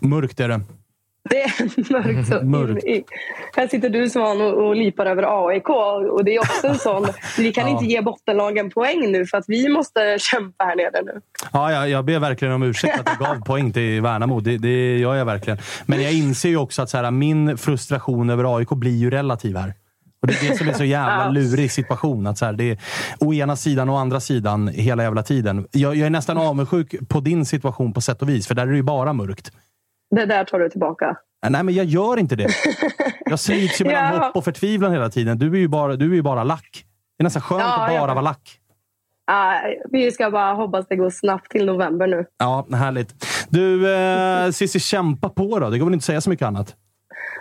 Mörkt är det. Det är mörkt. Så Mörkt. in i. Här sitter du Svan och, och lipar över AIK och det är också en sån. Vi kan Ja. inte ge bottenlagen poäng nu för att vi måste kämpa här nere nu. Ja, jag, jag ber verkligen om ursäkt att jag gav poäng till Värnamo. Det, det gör jag verkligen. Men jag inser ju också att så här, min frustration över AIK blir ju relativ här. Och Det är det som är så jävla lurig situation. Att så här, det är å ena sidan och å andra sidan hela jävla tiden. Jag, jag är nästan avundsjuk på din situation på sätt och vis, för där är det ju bara mörkt. Det där tar du tillbaka. Nej, men jag gör inte det. Jag slits ju mellan Ja. hopp och förtvivlan hela tiden. Du är ju bara, du är ju bara lack. Det är nästan skönt Ja, att bara vara lack. Ah, vi ska bara hoppas det går snabbt till november nu. Ja, härligt. Du, eh, Cissi, kämpa på då. Det går väl inte att säga så mycket annat.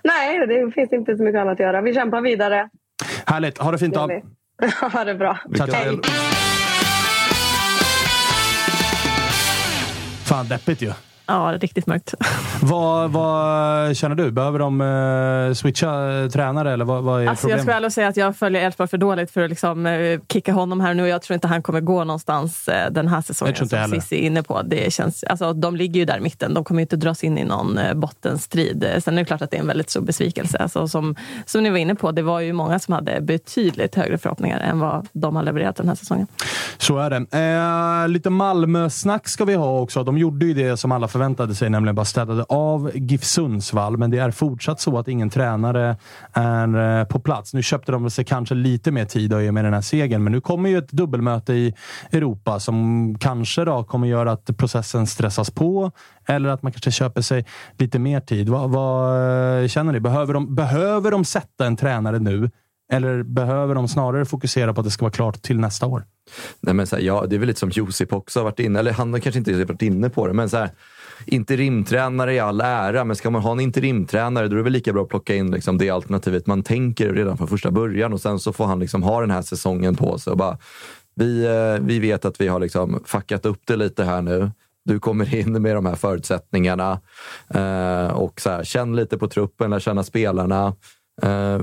Nej, det finns inte så mycket annat att göra. Vi kämpar vidare. Härligt. Ha det fint då. Ha det bra. Tack. Hej. Fan, deppigt ju. Ja, riktigt mörkt. Vad, vad känner du? Behöver de eh, switcha eh, tränare eller vad, vad är Alltså, jag problemet? skulle ärligt säga att jag följer Elfsborg för dåligt för att liksom, eh, kicka honom här nu. Jag tror inte han kommer gå någonstans den här säsongen Jag tror inte som heller. Cissi är inne på. Det känns, alltså, de ligger ju där i mitten. De kommer inte dras in i någon bottenstrid. Sen är det klart att det är en väldigt stor besvikelse. Alltså, som, som ni var inne på, det var ju många som hade betydligt högre förhoppningar än vad de har levererat den här säsongen. Så är det. Lite Malmö-snack ska vi ha också. De gjorde ju det som alla förväntade sig, nämligen bara städade av GIF Sundsvall. Men det är fortsatt så att ingen tränare är eh, på plats. Nu köpte de sig kanske lite mer tid i och med den här segern, men nu kommer ju ett dubbelmöte i Europa som kanske då kommer göra att processen stressas på. Eller att man kanske köper sig lite mer tid. Vad, vad eh, känner ni? Behöver de, behöver de sätta en tränare nu? Eller behöver de snarare fokusera på att det ska vara klart till nästa år? Nej, men så här, ja, det är väl lite som Josip också har varit inne, eller han har kanske inte varit inne på det, men så här, interimtränare i all ära, men ska man ha en interimtränare då är det väl lika bra att plocka in liksom, det alternativet man tänker redan från första början och sen så får han liksom ha den här säsongen på sig och bara vi, eh, vi vet att vi har liksom fuckat upp det lite här nu. Du kommer in med de här förutsättningarna eh, och så här, känn lite på truppen, lär känna spelarna. Eh,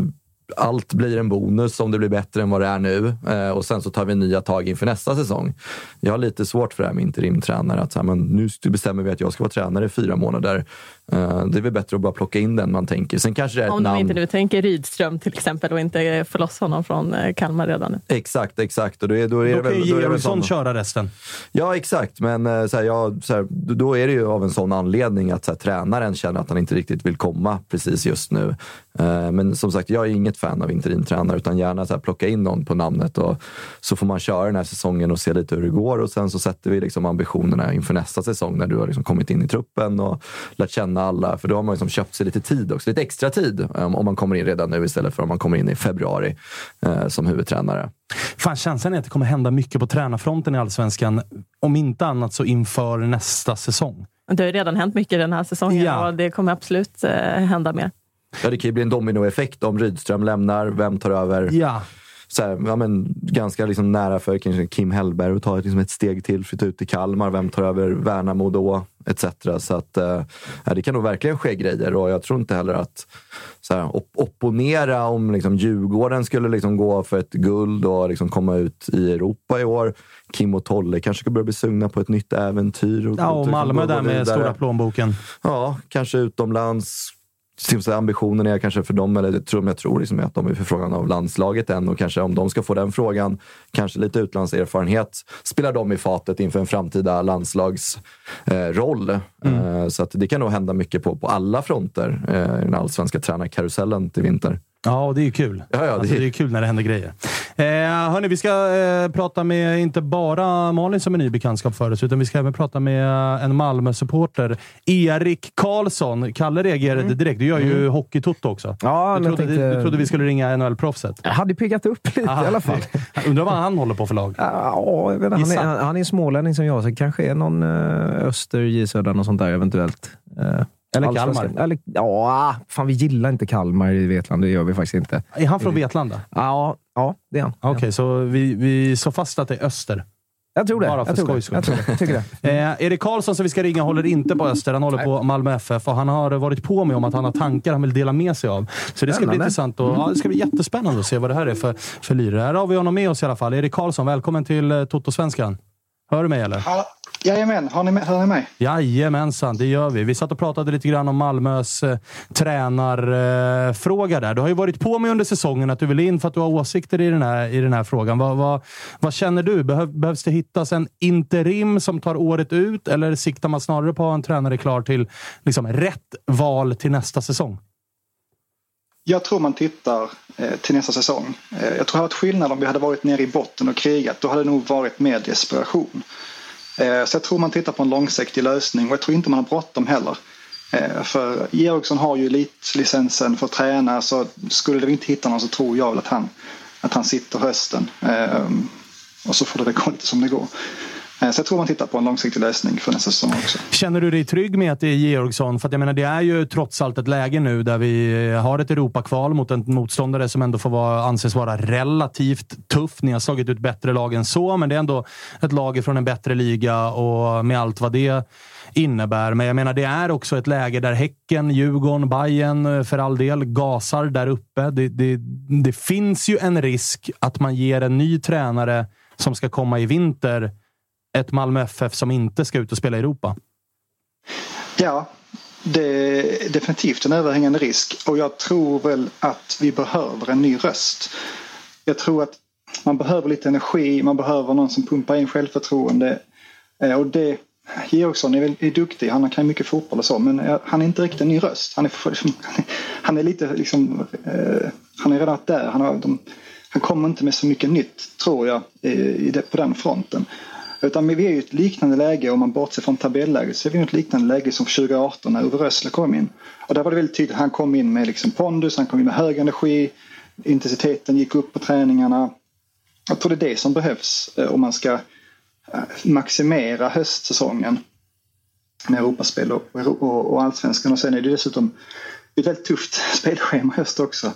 allt blir en bonus om det blir bättre än vad det är nu. Eh, och sen så tar vi nya tag inför nästa säsong. Jag har lite svårt för det här med interimtränare. Att så här, men nu bestämmer vi att jag ska vara tränare i fyra månader. Eh, det är väl bättre att bara plocka in den man tänker. Sen kanske det är Om namn. inte nu tänker Rydström till exempel och inte får loss honom från eh, Kalmar redan nu. Exakt, exakt. Och då är, då är Då det kan väl, ju Georgsson sån- köra resten. Ja, exakt. Men eh, så här, ja, så här, då- är det ju av en sån anledning att så här, tränaren känner att han inte riktigt vill komma precis just nu. Men som sagt, jag är inget fan av interimtränare utan gärna så här, plocka in någon på namnet och så får man köra den här säsongen och se lite hur det går och sen så sätter vi liksom ambitionerna inför nästa säsong när du har liksom kommit in i truppen och lärt känna alla. För då har man liksom köpt sig lite tid också, lite extra tid eh, om man kommer in redan nu istället för om man kommer in i februari eh, som huvudtränare. Fan, känslan är att det kommer hända mycket på tränarfronten i Allsvenskan. Om inte annat så inför nästa säsong. Det har ju redan hänt mycket den här säsongen Ja. och det kommer absolut eh, hända mer. Ja, det kan ju bli en dominoeffekt om Rydström lämnar. Vem tar över? Ja. Så här, ja, men, ganska liksom nära för kanske Kim Hellberg att ta ett, liksom ett steg till, flytta ut till Kalmar. Vem tar över Värnamo då? Etc. Så att, eh, det kan nog verkligen ske grejer och jag tror inte heller att så här, op- opponera om liksom, Djurgården skulle liksom, gå för ett guld och liksom, komma ut i Europa i år. Kim och Tolle kanske ska börja bli sugna på ett nytt äventyr. Och, Ja, och liksom Malmö där med stora plånboken. Ja, kanske utomlands. Så så ambitionen är kanske för dem, eller tror jag tror liksom är att de är förfrågan av landslaget än och kanske om de ska få den frågan, kanske lite utlandserfarenhet, spelar de i fatet inför en framtida landslagsroll. Eh, Mm. eh, så att det kan nog hända mycket på, på alla fronter eh, i den allsvenska tränarkarusellen till vinter. Ja, och det är ju kul. Ja, ja, det- alltså, det är kul när det händer grejer. Eh, hörni, vi ska eh, prata med inte bara Malin som är ny bekantskap för oss, utan vi ska även prata med en Malmö-supporter. Erik Karlsson. Kalle reagerade direkt. Du gör ju Hockeytoto också. Mm. Ja, du, trodde, tänkte- du trodde vi skulle ringa NHL-proffset. Jag hade piggat upp lite i alla fall. Undrar vad han håller på för lag? Ja, jag vet inte. han, är, han, är smålänning som jag, så kanske är någon uh, Öster, J Södra och sånt där eventuellt. Eller. Kalmar. Eller, ja, fan vi gillar inte Kalmar i Vetlanda. Det gör vi faktiskt inte. Är han från Vetlanda? Ja, ja det är han. Okej, så vi, vi slår fast att det är Öster? Jag tror det. Bara för jag tror skojs det. skull. Jag tror det. Tycker det. Eh, Erik Karlsson som vi ska ringa håller inte på Öster, han håller på Malmö FF och han har varit på mig om att han har tankar han vill dela med sig av. Så det ska bli Spännande. intressant och ja, det ska bli jättespännande att se vad det här är för, för lirare. Här har vi honom med oss i alla fall. Erik Karlsson, välkommen till eh, Toto-svenskan. Hör du mig eller? Ja, jajamän, har ni med, hör ni mig? Jajamensan, det gör vi. Vi satt och pratade lite grann om Malmös eh, tränarfråga eh, där. Du har ju varit på mig under säsongen att du vill in för att du har åsikter i den här, i den här frågan. Vad, vad, vad känner du? Behöv, behövs det hittas en interim som tar året ut eller siktar man snarare på att ha en tränare klar till liksom, rätt val till nästa säsong? Jag tror man tittar eh, till nästa säsong. Eh, jag tror det hade varit skillnad om vi hade varit nere i botten och krigat. Då hade det nog varit mer desperation. Eh, så jag tror man tittar på en långsiktig lösning och jag tror inte man har bråttom heller. Eh, för Georgsson har ju elitlicensen för att träna så skulle vi inte hitta någon så tror jag väl att han, att han sitter hösten. Eh, och så får det väl gå lite som det går. Eh, så jag tror man tittar på en långsiktig lösning för nästa säsong också. Känner du dig trygg med att det är Georgsson? För jag menar, det är ju trots allt ett läge nu där vi har ett Europakval mot en motståndare som ändå får vara, anses vara relativt tuff. Ni har slagit ut bättre lag än så, men det är ändå ett lag från en bättre liga och med allt vad det innebär. Men jag menar, det är också ett läge där Häcken, Djurgården, Bayern eh, för all del gasar där uppe. Det, det, det finns ju en risk att man ger en ny tränare som ska komma i vinter ett Malmö FF som inte ska ut och spela i Europa? Ja, det är definitivt en överhängande risk och jag tror väl att vi behöver en ny röst. Jag tror att man behöver lite energi, man behöver någon som pumpar in självförtroende. Eh, och det, Georgsson är, är duktig, han kan mycket fotboll och så men eh, han är inte riktigt en ny röst. Han är, liksom- han är lite liksom, eh, han är redan där. Han, har, de, han kommer inte med så mycket nytt tror jag på den fronten. Utan vi är i ett liknande läge, om man bortser från tabelläget, så är vi i ett liknande läge som 2018 när Ove Rössle kom in. Och där var det väldigt tydligt, han kom in med liksom pondus, han kom in med hög energi, intensiteten gick upp på träningarna. Jag tror det är det som behövs eh, om man ska eh, maximera höstsäsongen med Europaspel och, och, och allsvenskan. Och sen är det dessutom ett väldigt tufft spelschema höst också.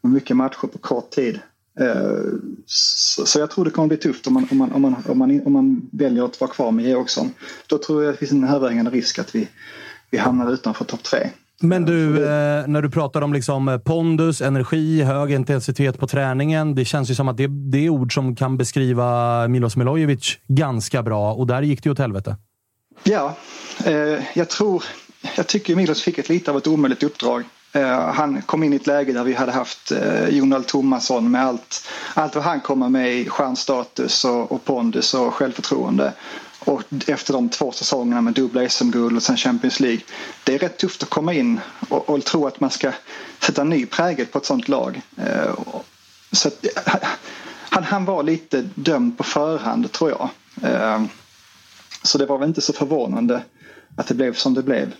Med mycket matcher på kort tid. Eh, så jag tror det kommer bli tufft om man, om man, om man, om man, om man väljer att vara kvar med Georgsson. Då tror jag att det finns en överhängande risk att vi, vi hamnar utanför topp tre. Men du, eh, när du pratar om liksom pondus, energi, hög intensitet på träningen. Det känns ju som att det, det är ord som kan beskriva Milos Milojevic ganska bra och där gick det ju åt helvete. Ja, eh, jag tror... Jag tycker Milos fick ett lite av ett omöjligt uppdrag. Eh, han kom in i ett läge där vi hade haft eh, Jonald Thomasson med allt, allt vad han kommer med i stjärnstatus och, och pondus och självförtroende. Och efter de två säsongerna med dubbla SM-guld och sen Champions League. Det är rätt tufft att komma in och, och tro att man ska sätta ny prägel på ett sånt lag. Eh, så att, han, han var lite dömd på förhand tror jag. Så det var väl inte så förvånande att det blev som det blev.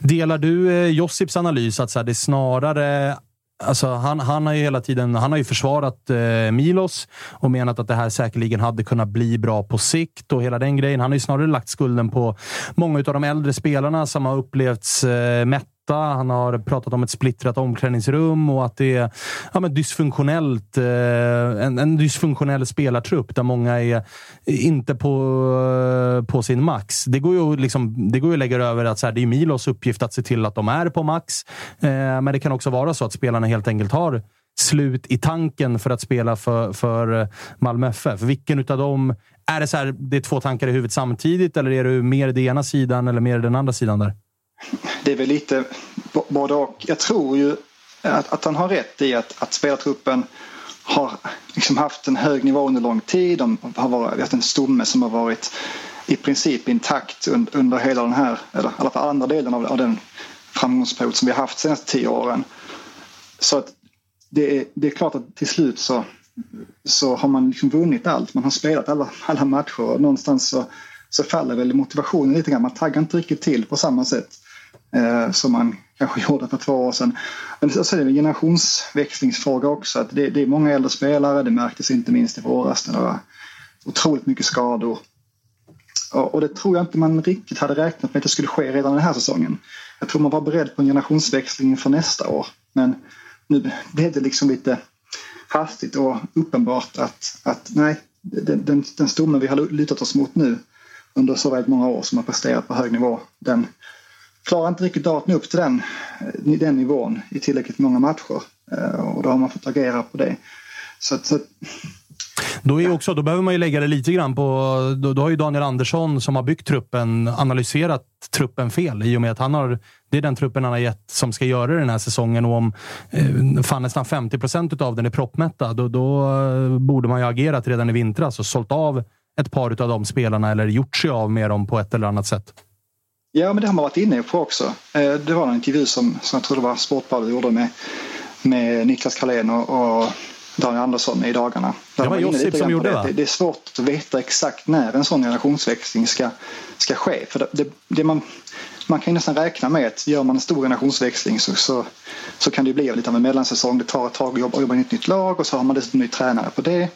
Delar du eh, Josips analys att så här, det snarare Alltså, han, han, har ju hela tiden han har ju försvarat eh, Milos och menat att det här säkerligen hade kunnat bli bra på sikt och hela den grejen. Han har ju snarare lagt skulden på många av de äldre spelarna som har upplevts eh, mätt han har pratat om ett splittrat omklädningsrum och att det är ja, men dysfunktionellt. Eh, en, en dysfunktionell spelartrupp där många är inte på, eh, på sin max. Det går ju, liksom, det går ju att lägga över att så här, det är Milos uppgift att se till att de är på max. Eh, men det kan också vara så att spelarna helt enkelt har slut i tanken för att spela för, för Malmö FF. Vilken utav dem... Är det så här, det är två tankar i huvudet samtidigt eller är du mer den ena sidan eller mer den andra sidan där? Det är väl lite både och. Jag tror ju att, att han har rätt i att, att spelartruppen har liksom haft en hög nivå under lång tid. De har varit, haft en stomme som har varit i princip intakt under hela den här, eller i alla fall andra delen av, av den framgångsperiod som vi har haft de senaste tio åren. Så att det är, det är klart att till slut så, så har man liksom vunnit allt. Man har spelat alla, alla matcher och någonstans så, så faller väl motivationen lite grann. Man taggar inte riktigt till på samma sätt Eh, som man kanske gjorde för två år sedan. Men så är det en generationsväxlingsfråga också. Att det, det, är många äldre spelare, det märktes inte minst i våras när det var otroligt mycket skador. Och, och det tror jag inte man riktigt hade räknat med att det skulle ske redan den här säsongen. Jag tror man var beredd på en generationsväxling inför nästa år. Men nu blev det liksom lite hastigt och uppenbart att, att nej, den, den, den stommen vi har lutat oss mot nu under så väldigt många år som har presterat på hög nivå, den, klarar inte riktigt av att nå upp till den, eh, den nivån i tillräckligt många matcher. Eh, och då har man fått agera på det. Så, så Då, är också, då behöver man ju lägga det lite grann på... Då, då har ju Daniel Andersson, som har byggt truppen, analyserat truppen fel i och med att han har... Det är den truppen han har gett som ska göra det den här säsongen och om eh, fan nästan 50 procent av den är proppmättad, då, då eh, borde man ju agerat redan i vintras och sålt av ett par av de spelarna eller gjort sig av med dem på ett eller annat sätt. Ja, men det har man varit inne på också. Eh, det var en intervju som, som jag tror det var Sportbladet gjorde med, med Niklas Carlén och, och Daniel Andersson i dagarna. det var Josip som gjorde det. va? Det är svårt att veta exakt när en sån generationsväxling ska, ska ske. För det, det, det man, man kan nästan räkna med att gör man en stor generationsväxling så, så, så kan det bli lite av en mellansäsong. Det tar ett tag att jobba, jobba i ett nytt lag och så har man dessutom ny tränare på det.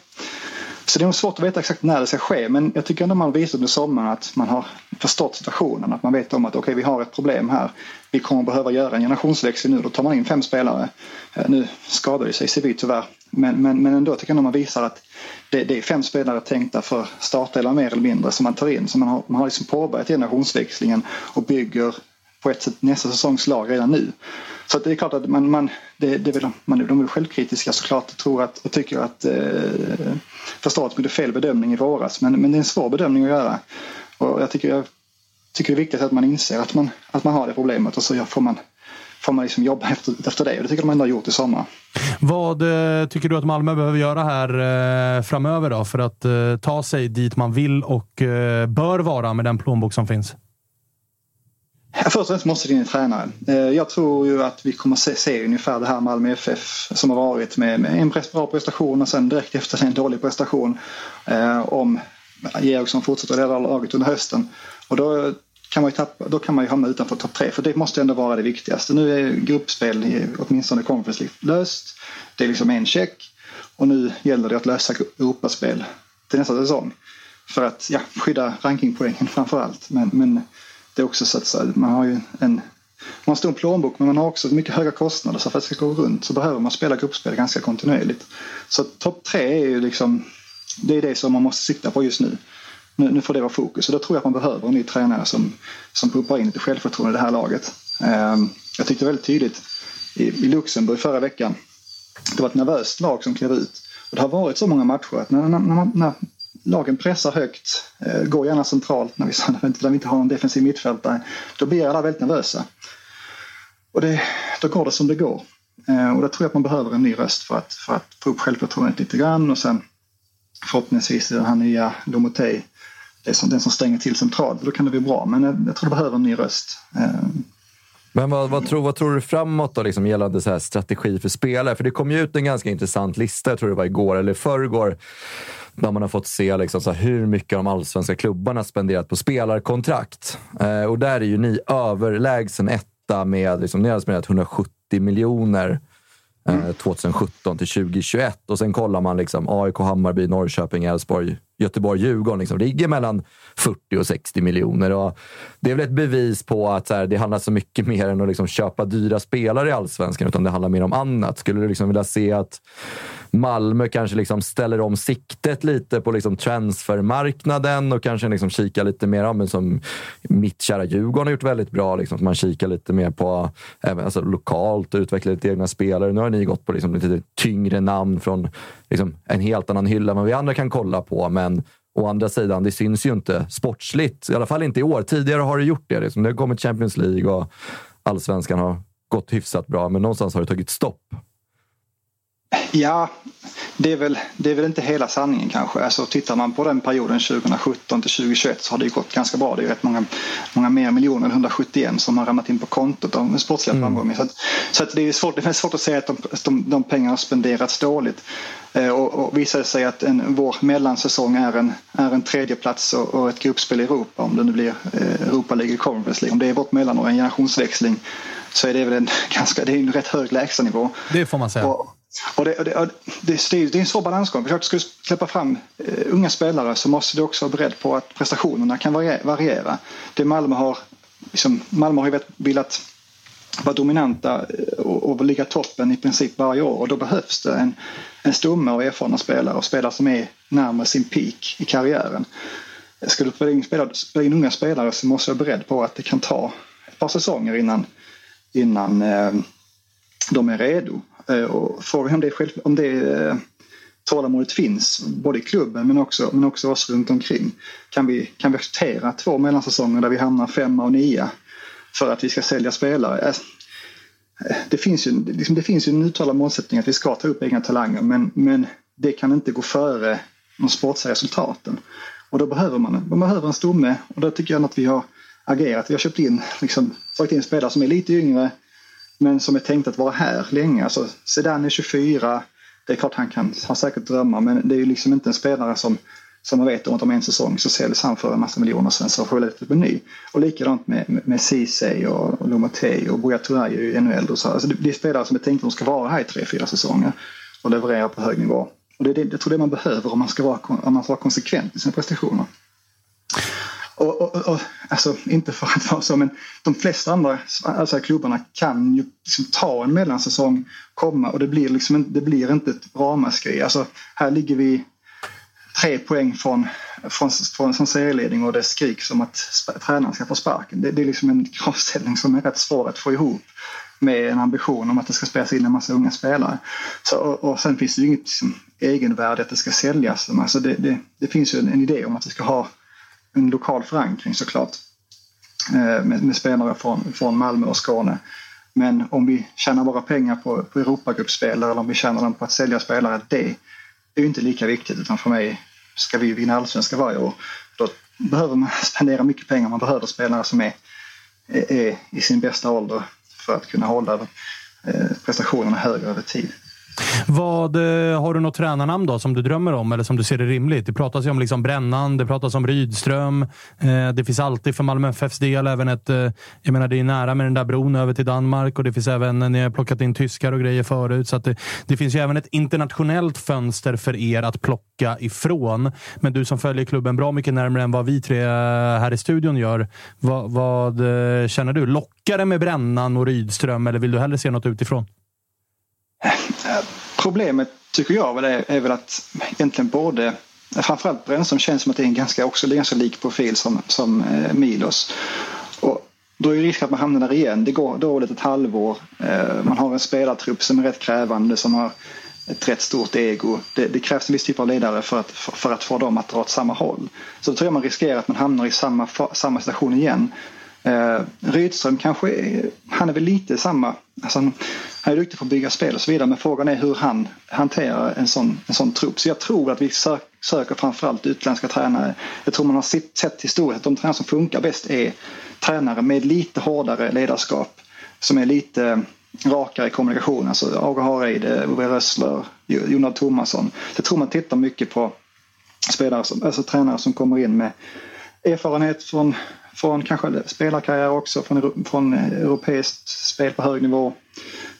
Så det är nog svårt att veta exakt när det ska ske men jag tycker ändå man visat under sommaren att man har förstått situationen. Att man vet om att okej okay, vi har ett problem här. Vi kommer behöva göra en generationsväxling nu. Då tar man in fem spelare. Eh, nu skadade sig Sevi tyvärr. Men, men, men ändå tycker jag man visar att det, det, är fem spelare tänkta för startelva mer eller mindre som man tar in. Så man har, man har liksom påbörjat generationsväxlingen och bygger på ett sätt nästa säsongs lag redan nu. Så det är klart att man, man, det, det vill, man, de är självkritiska såklart och, tror att, och tycker att eh, förstår att gjorde fel bedömning i våras. Men, men det är en svår bedömning att göra. Och jag tycker, jag tycker det är viktigt att man inser att man, att man har det problemet och så får man, får man liksom jobba efter, efter det. Och det tycker jag de ändå har gjort i sommar. Vad eh, tycker du att Malmö behöver göra här eh, framöver då för att eh, ta sig dit man vill och eh, bör vara med den plånbok som finns? Först och främst måste det in en tränare. Eh, jag tror ju att vi kommer se, se ungefär det här Malmö FF som har varit med, med en bra prestation och sen direkt efter en dålig prestation. Eh, om Georgsson fortsätter leda laget under hösten. Och då kan man ju, tappa, då kan man ju hamna utanför topp tre för det måste ändå vara det viktigaste. Nu är gruppspel åtminstone Conference League löst. Det är liksom en check och nu gäller det att lösa Europaspel till nästa säsong. För att ja, skydda rankingpoängen framför allt. Men, men det är också så att man har ju en man har en stor plånbok men man har också mycket höga kostnader så för att det ska gå runt så behöver man spela gruppspel ganska kontinuerligt. Så topp tre är ju liksom det är det som man måste sikta på just nu. nu. Nu får det vara fokus och då tror jag att man behöver en ny tränare som, som pumpar in lite självförtroende i det här laget. Ehm, jag tyckte väldigt tydligt i, i Luxemburg förra veckan. Det var ett nervöst lag som klev ut. Och det har varit så många matcher att när, när, när, när lagen pressar högt, eh, går gärna centralt när vi, när vi inte har en defensiv mittfältare. Då blir alla väldigt nervösa. Och det, då går det som det går. Eh, och då tror jag att man behöver en ny röst för att, för att få upp självförtroendet lite grann och sen förhoppningsvis den här nya Lomotey, det som, den som stänger till centralt. Då kan det bli bra, men jag, jag tror det behöver en ny röst. Men vad, vad, tror, vad tror du framåt då, liksom, gällande så här strategi för spelare? För det kom ju ut en ganska intressant lista, jag tror det var igår eller förrgår, där man har fått se liksom så hur mycket de allsvenska klubbarna spenderat på spelarkontrakt. Eh, och där är ju ni överlägsen etta med, liksom, ni har spenderat 170 miljoner eh, 2017 till 2021. Och sen kollar man liksom AIK, Hammarby, Norrköping, Elfsborg, Göteborg, Djurgården. Liksom, ligger mellan 40 och 60 miljoner. Och det är väl ett bevis på att så här, det handlar så mycket mer än att liksom köpa dyra spelare i allsvenskan, utan det handlar mer om annat. Skulle du liksom vilja se att Malmö kanske liksom ställer om siktet lite på liksom transfermarknaden och kanske liksom kikar lite mer, men som mitt kära Djurgården har gjort väldigt bra, liksom, man kikar lite mer på även, alltså, lokalt och utvecklar lite egna spelare. Nu har ni gått på liksom, lite tyngre namn från liksom, en helt annan hylla än vad vi andra kan kolla på, men men Å andra sidan, det syns ju inte sportsligt. I alla fall inte i år. Tidigare har det gjort det. Liksom. Det har kommit Champions League och allsvenskan har gått hyfsat bra, men någonstans har det tagit stopp. Ja, det är, väl, det är väl inte hela sanningen kanske. Alltså, tittar man på den perioden 2017 till 2021 så har det gått ganska bra. Det är rätt många, många mer miljoner än 171 som har ramlat in på kontot av sportsliga mm. Så, att, så att det, är svårt, det är svårt att säga att de, de, de pengarna har spenderats dåligt. Eh, och, och visar det sig att en, vår mellansäsong är en, är en tredjeplats och, och ett gruppspel i Europa, om det nu blir eh, Europa League eller Conference League, om det är vårt mellanår, en generationsväxling, så är det väl en, ganska, det är en rätt hög lägstanivå. Det får man säga. Och, och det, och det, och det, det, är en svår balansgång. För ska du släppa fram eh, unga spelare så måste du också vara beredd på att prestationerna kan variera. Det Malmö har, liksom, Malmö har ju velat vara dominanta eh, och, och ligga toppen i princip varje år och då behövs det en, en stomme av erfarna spelare och spelare som är närmare sin peak i karriären. Ska du spela in, spela, spela in unga spelare så måste du vara beredd på att det kan ta ett par säsonger innan, innan eh, de är redo. Eh, och frågan om det, är själv, om det eh, tålamodet finns, både i klubben men också, men också oss runt omkring. Kan vi, kan vi acceptera två mellansäsonger där vi hamnar femma och nia för att vi ska sälja spelare? Eh, det finns ju, liksom, det finns ju en uttalad målsättning att vi ska ta upp egna talanger men, men det kan inte gå före de sportsliga resultaten. Och då behöver man, man behöver en stomme och då tycker jag att vi har agerat. Vi har köpt in, liksom, tagit in spelare som är lite yngre men som är tänkt att vara här länge. Alltså, Zidane är 24. Det är klart han kan ha säkert drömmar men det är ju liksom inte en spelare som, som man vet om att om en säsong så säljs han för en massa miljoner sen så får vi leta upp en ny. Och likadant med, med, med Ceesay och, och Lomotey och Buya Turay är ju ännu äldre. Så, alltså, det, det är spelare som är tänkta att de ska vara här i tre, fyra säsonger och leverera på hög nivå. Och det är det, jag tror det man behöver om man ska vara, om man ska vara konsekvent i sina prestationer. Och, och, och, alltså, inte för att vara så, men de flesta andra alltså, klubbarna kan ju liksom ta en mellansäsong, komma och det blir, liksom, det blir inte ett ramaskri. Alltså, här ligger vi tre poäng från, från, från, från serieledning och det skriks om att tränaren ska få sparken. Det, det är liksom en kravställning som är rätt svår att få ihop med en ambition om att det ska spelas in en massa unga spelare. Så, och, och sen finns det ju inget liksom, egenvärde att det ska säljas. Alltså det, det, det finns ju en, en idé om att det ska ha en lokal förankring såklart. Eh, med, med spelare från, från Malmö och Skåne. Men om vi tjänar våra pengar på, på Europagruppspelare eller om vi tjänar dem på att sälja spelare, det är ju inte lika viktigt. Utan för mig ska vi vinna allsvenska varje år. Då behöver man spendera mycket pengar. Man behöver spelare som är, är, är i sin bästa ålder för att kunna hålla eh, prestationerna högre över tid. Vad, eh, har du något tränarnamn då som du drömmer om eller som du ser det rimligt? Det pratas ju om liksom Brännan, det pratas om Rydström. Eh, det finns alltid för Malmö FFs del även ett... Eh, jag menar, det är nära med den där bron över till Danmark och det finns även... Ni har plockat in tyskar och grejer förut. Så det, det, finns ju även ett internationellt fönster för er att plocka ifrån. Men du som följer klubben bra mycket närmare än vad vi tre här i studion gör. Vad, vad känner du? Lockar det med Brännan och Rydström eller vill du hellre se något utifrån? Problemet tycker jag är väl att egentligen både Framförallt Brännström känns som att det är en ganska, också, ganska lik profil som, som eh, Milos. Och då är det risk att man hamnar där igen. Det går dåligt ett halvår. Eh, man har en spelartrupp som är rätt krävande, som har ett rätt stort ego. Det, det, krävs en viss typ av ledare för att, för, för, att få dem att dra åt samma håll. Så då tror jag man riskerar att man hamnar i samma, samma situation igen. Eh, Rydström kanske, är, han är väl lite samma, alltså han, han är duktig på att bygga spel och så vidare men frågan är hur han hanterar en sån, en sån trupp. Så jag tror att vi sök, söker framförallt utländska tränare. Jag tror man har sett, sett historiskt att de tränare som funkar bäst är tränare med lite hårdare ledarskap som är lite rakare i kommunikationen. Alltså Aga Hareid, Ove Rössler, Jonald Thomasson. Jag tror man tittar mycket på spelare som, alltså tränare som kommer in med erfarenhet från från kanske spelarkarriär också, från, från eh, europeiskt spel på hög nivå.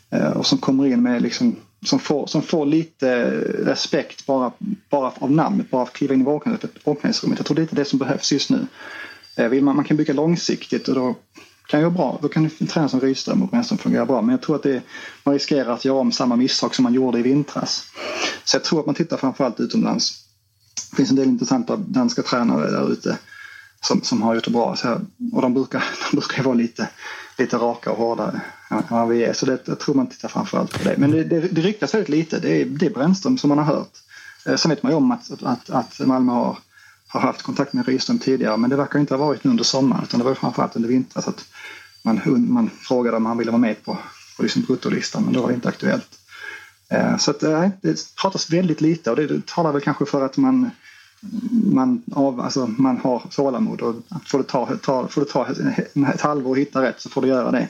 Eh, och som kommer in med liksom, som får, som får lite respekt bara, bara av namnet, bara av att kliva in i omklädningsrummet. Jag tror det är det som behövs just nu. Eh, vill man, man kan bygga långsiktigt och då kan jag bra. Då kan en tränare som Rydström och Brännström fungera bra. Men jag tror att det, man riskerar att göra om samma misstag som man gjorde i vintras. Så jag tror att man tittar framförallt utomlands. Det finns en del intressanta danska tränare där ute som, som har gjort det bra. Så, och de brukar, de brukar vara lite, lite raka och hårdare än vad vi är. Så det, jag tror man tittar framförallt på det. Men det, det, det ryktas väldigt lite. Det är, det är Brännström som man har hört. Eh, sen vet man ju om att, att, att Malmö har, har haft kontakt med Rydström tidigare men det verkar inte ha varit under sommaren utan det var framförallt under vintern. Så att man, man frågade om han ville vara med på, på liksom bruttolistan men då var det inte aktuellt. Eh, så att, eh, nej, det pratas väldigt lite och det talar väl kanske för att man man, av, alltså, man har tålamod och får det ta, ta, får det ta ett halvår att hitta rätt så får du göra det.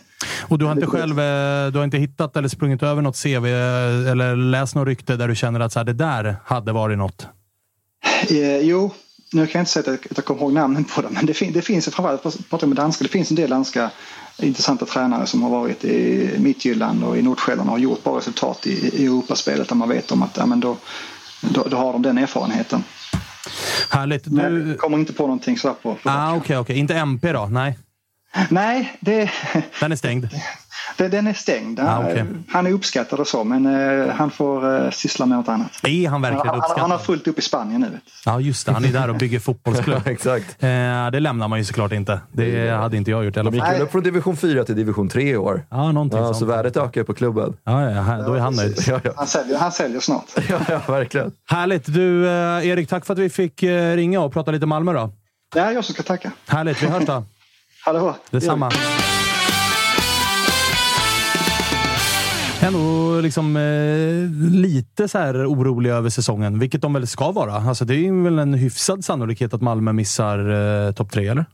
Och du har inte själv eh, du har inte hittat eller sprungit över något CV eh, eller läst något rykte där du känner att så här, det där hade varit något? Eh, jo, nu kan jag inte säga att jag kommer ihåg namnen på dem, men det, fin det finns framförallt, pratar med danska, det finns en del danska intressanta tränare som har varit i Midtjylland och i Nordsjälland och har gjort bra resultat i, i Europaspelet där man vet om att ja, men då, då, då har de den erfarenheten. Härligt. Du... Jag kommer inte på någonting så på. på ah, Okej, okay, okay. inte MP då? Nej. Nej, det... Den är stängd? Den, den är stängd. Han, Ah, okej. han är uppskattad och så, men eh, han får eh, syssla med något annat. Är han verkligen han, han, uppskattad? han har fullt upp i Spanien nu. Ja, just det. Han är där och bygger fotbollsklubb. Exakt. Eh, det lämnar man ju såklart inte. Det hade inte jag gjort i alla De gick fall. väl upp från division 4 till division 3 i år. Ja, någonting Ja, sånt. så värdet ökar på klubben. Ja, ja, här- då är han nöjd. Ja, ja. Han säljer, han säljer snart. ja, ja verkligen. Härligt! Du, eh, Erik, tack för att vi fick ringa och prata lite Malmö då. Det är jag som ska tacka. Härligt, vi hörs då. Ha det bra. Detsamma. Ändå liksom eh, lite så här orolig över säsongen, vilket de väl ska vara. Alltså, det är väl en hyfsad sannolikhet att Malmö missar eh, topp tre, eller?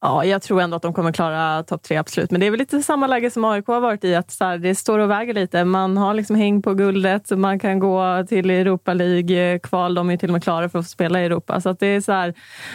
Ja, jag tror ändå att de kommer klara topp tre, absolut. Men det är väl lite samma läge som AIK har varit i. att så här, Det står och väger lite. Man har liksom häng på guldet. Man kan gå till Europa League-kval. Eh, de är till och med klara för att få spela i Europa. Så att det är så här,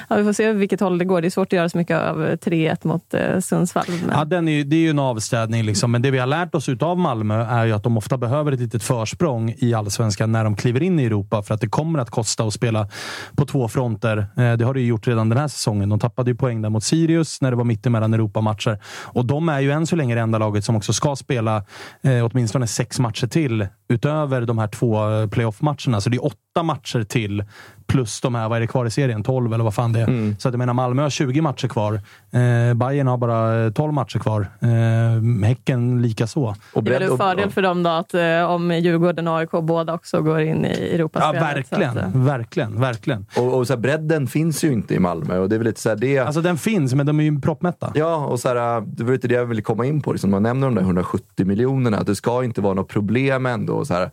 ja, vi får se vilket håll det går. Det är svårt att göra så mycket av eh, 3-1 mot eh, Sundsvall. Men... Ja, den är, det är ju en avstädning, liksom. men det vi har lärt oss av Malmö är ju att de ofta behöver ett litet försprång i allsvenskan när de kliver in i Europa, för att det kommer att kosta att spela på två fronter. Eh, Det har det ju gjort redan den här säsongen. De tappade ju poäng där mot Sirius när det var mittemellan Europamatcher. Och de är ju än så länge det enda laget som också ska spela eh, åtminstone sex matcher till utöver de här två eh, playoff-matcherna. Så det är åtta matcher till plus de här, vad är det kvar i serien? 12 eller vad fan det är. Mm. Så att jag menar, Malmö har 20 matcher kvar. Eh, Bayern har bara eh, 12 matcher kvar. Eh, häcken lika så. det är väl en fördel för dem då att eh, om Djurgården och AIK båda också går in i Ja, Europaspelet. verkligen. Så att, eh, Verkligen, verkligen. Och, och så här, bredden finns ju inte i Malmö. Och det är väl lite så här, det... Alltså den finns, men de är ju proppmätta. Ja, och så här, det var lite det jag ville komma in på. Liksom, man nämner de där 170 miljonerna. Att det ska inte vara något problem ändå så här,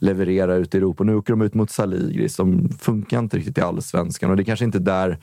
leverera ut i Europa. Nu åker de ut mot Saligris. De funkar inte riktigt i allsvenskan. Och det är kanske inte där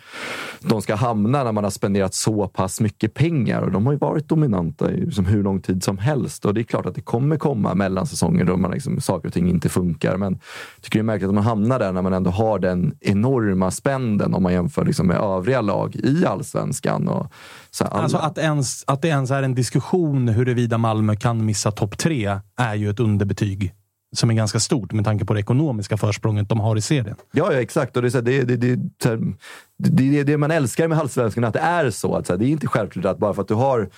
de ska hamna när man har spenderat så pass mycket pengar. Och de har ju varit dominanta i liksom, hur lång tid som helst. Och det är klart att det kommer komma mellansäsonger då man liksom, saker och ting inte funkar. Men jag tycker det är märkligt att man hamnar där när man ändå har den enorma spänden om man jämför liksom, med övriga lag i allsvenskan. Och, så här, Alltså att, ens, att det ens är en diskussion huruvida Malmö kan missa topp tre är ju ett underbetyg som är ganska stort med tanke på det ekonomiska försprånget de har i serien. Ja, ja exakt. Och det, är så här, det, det, det, det, det, det man älskar med allsvenskan, att det är så. Att, så här, det är inte självklart att bara för att du har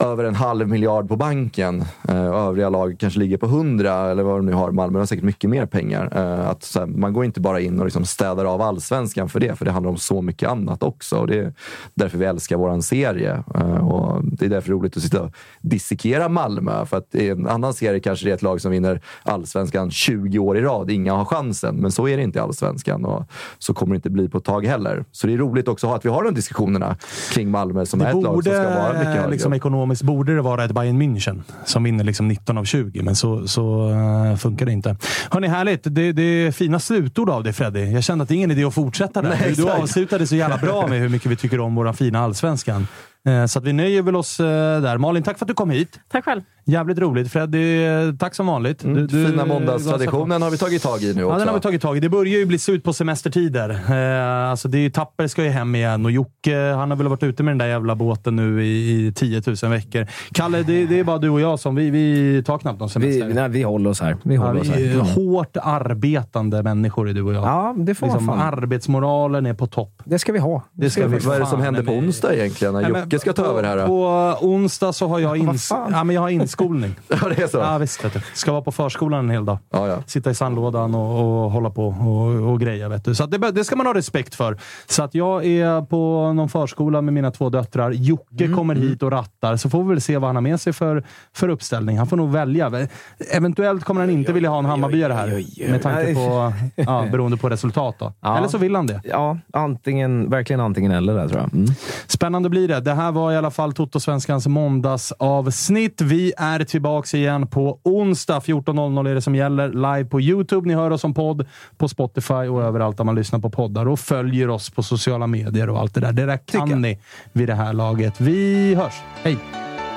över en halv miljard på banken eh, övriga lag kanske ligger på hundra eller vad de nu har. Malmö har säkert mycket mer pengar. Eh, att, här, man går inte bara in och liksom städar av allsvenskan för det, för det handlar om så mycket annat också. Och det är därför vi älskar våran serie. Eh, och det är därför roligt att sitta och dissekera Malmö. För att i en annan serie kanske det är ett lag som vinner allsvenskan 20 år i rad. Inga har chansen, men så är det inte i allsvenskan. Och så kommer det inte bli på ett tag heller. Så det är roligt också att vi har de diskussionerna kring Malmö som är ett lag som ska vara mycket högre. liksom ekonomiskt borde det vara ett Bayern München som vinner liksom 19 av 20, men så, så uh, funkar det inte. Hörni, härligt. Det, det är fina slutord av dig Freddy. Jag kände att det är ingen idé att fortsätta där. Nej, du exakt. avslutade så jävla bra med hur mycket vi tycker om våra fina allsvenskan. Eh, Så att vi nöjer väl oss eh, där. Malin, tack för att du kom hit. Tack själv. Jävligt roligt. Freddy, eh, tack som vanligt. Mm, fina måndagstraditionen har vi tagit tag i nu Ja, också. den har vi tagit tag i. Det börjar ju bli slut på semestertider. Eh, alltså det är, Tapper ska ju hem igen och Jocke, han har väl varit ute med den där jävla båten nu i, i 10 000 veckor. Kalle, det, det är bara du och jag som, vi, vi tar knappt någon semester. Vi, nej, vi håller oss här. Vi håller Ja, oss här. Mm. hårt arbetande människor är du och jag. Ja, det får man liksom, fan. Arbetsmoralen är på topp. Det ska vi ha. Det ska vi Vad är det som händer på onsdag egentligen? När Nej, men Jocke ska ta på, över här? då? På onsdag så har jag, ins ja, men jag har inskolning. Ja, det är så? Ja, visst. Vet du. Ska vara på förskolan en hel dag. Ja, ja. Sitta i sandlådan och, och hålla på och, och greja. Vet du. Så att det, det ska man ha respekt för. Så att jag är på någon förskola med mina två döttrar. Jocke Mm, kommer hit och rattar, så får vi väl se vad han har med sig för, för uppställning. Han får nog välja. Eventuellt kommer han inte vilja ha en Hammarbyare här, med tanke på, ja, beroende på resultat. Då. Ja. Eller så vill han det. Ja, antingen, verkligen antingen eller där tror jag. Mm. Spännande blir det. Det här var i alla fall Toto-svenskans måndagsavsnitt. Vi är tillbaka igen på onsdag. 14.00 är det som gäller. Live på YouTube. Ni hör oss som podd på Spotify och överallt där man lyssnar på poddar. Och följer oss på sociala medier och allt det där. Det där kan ni vid det här laget. Vi hörs. Hej!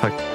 Tack.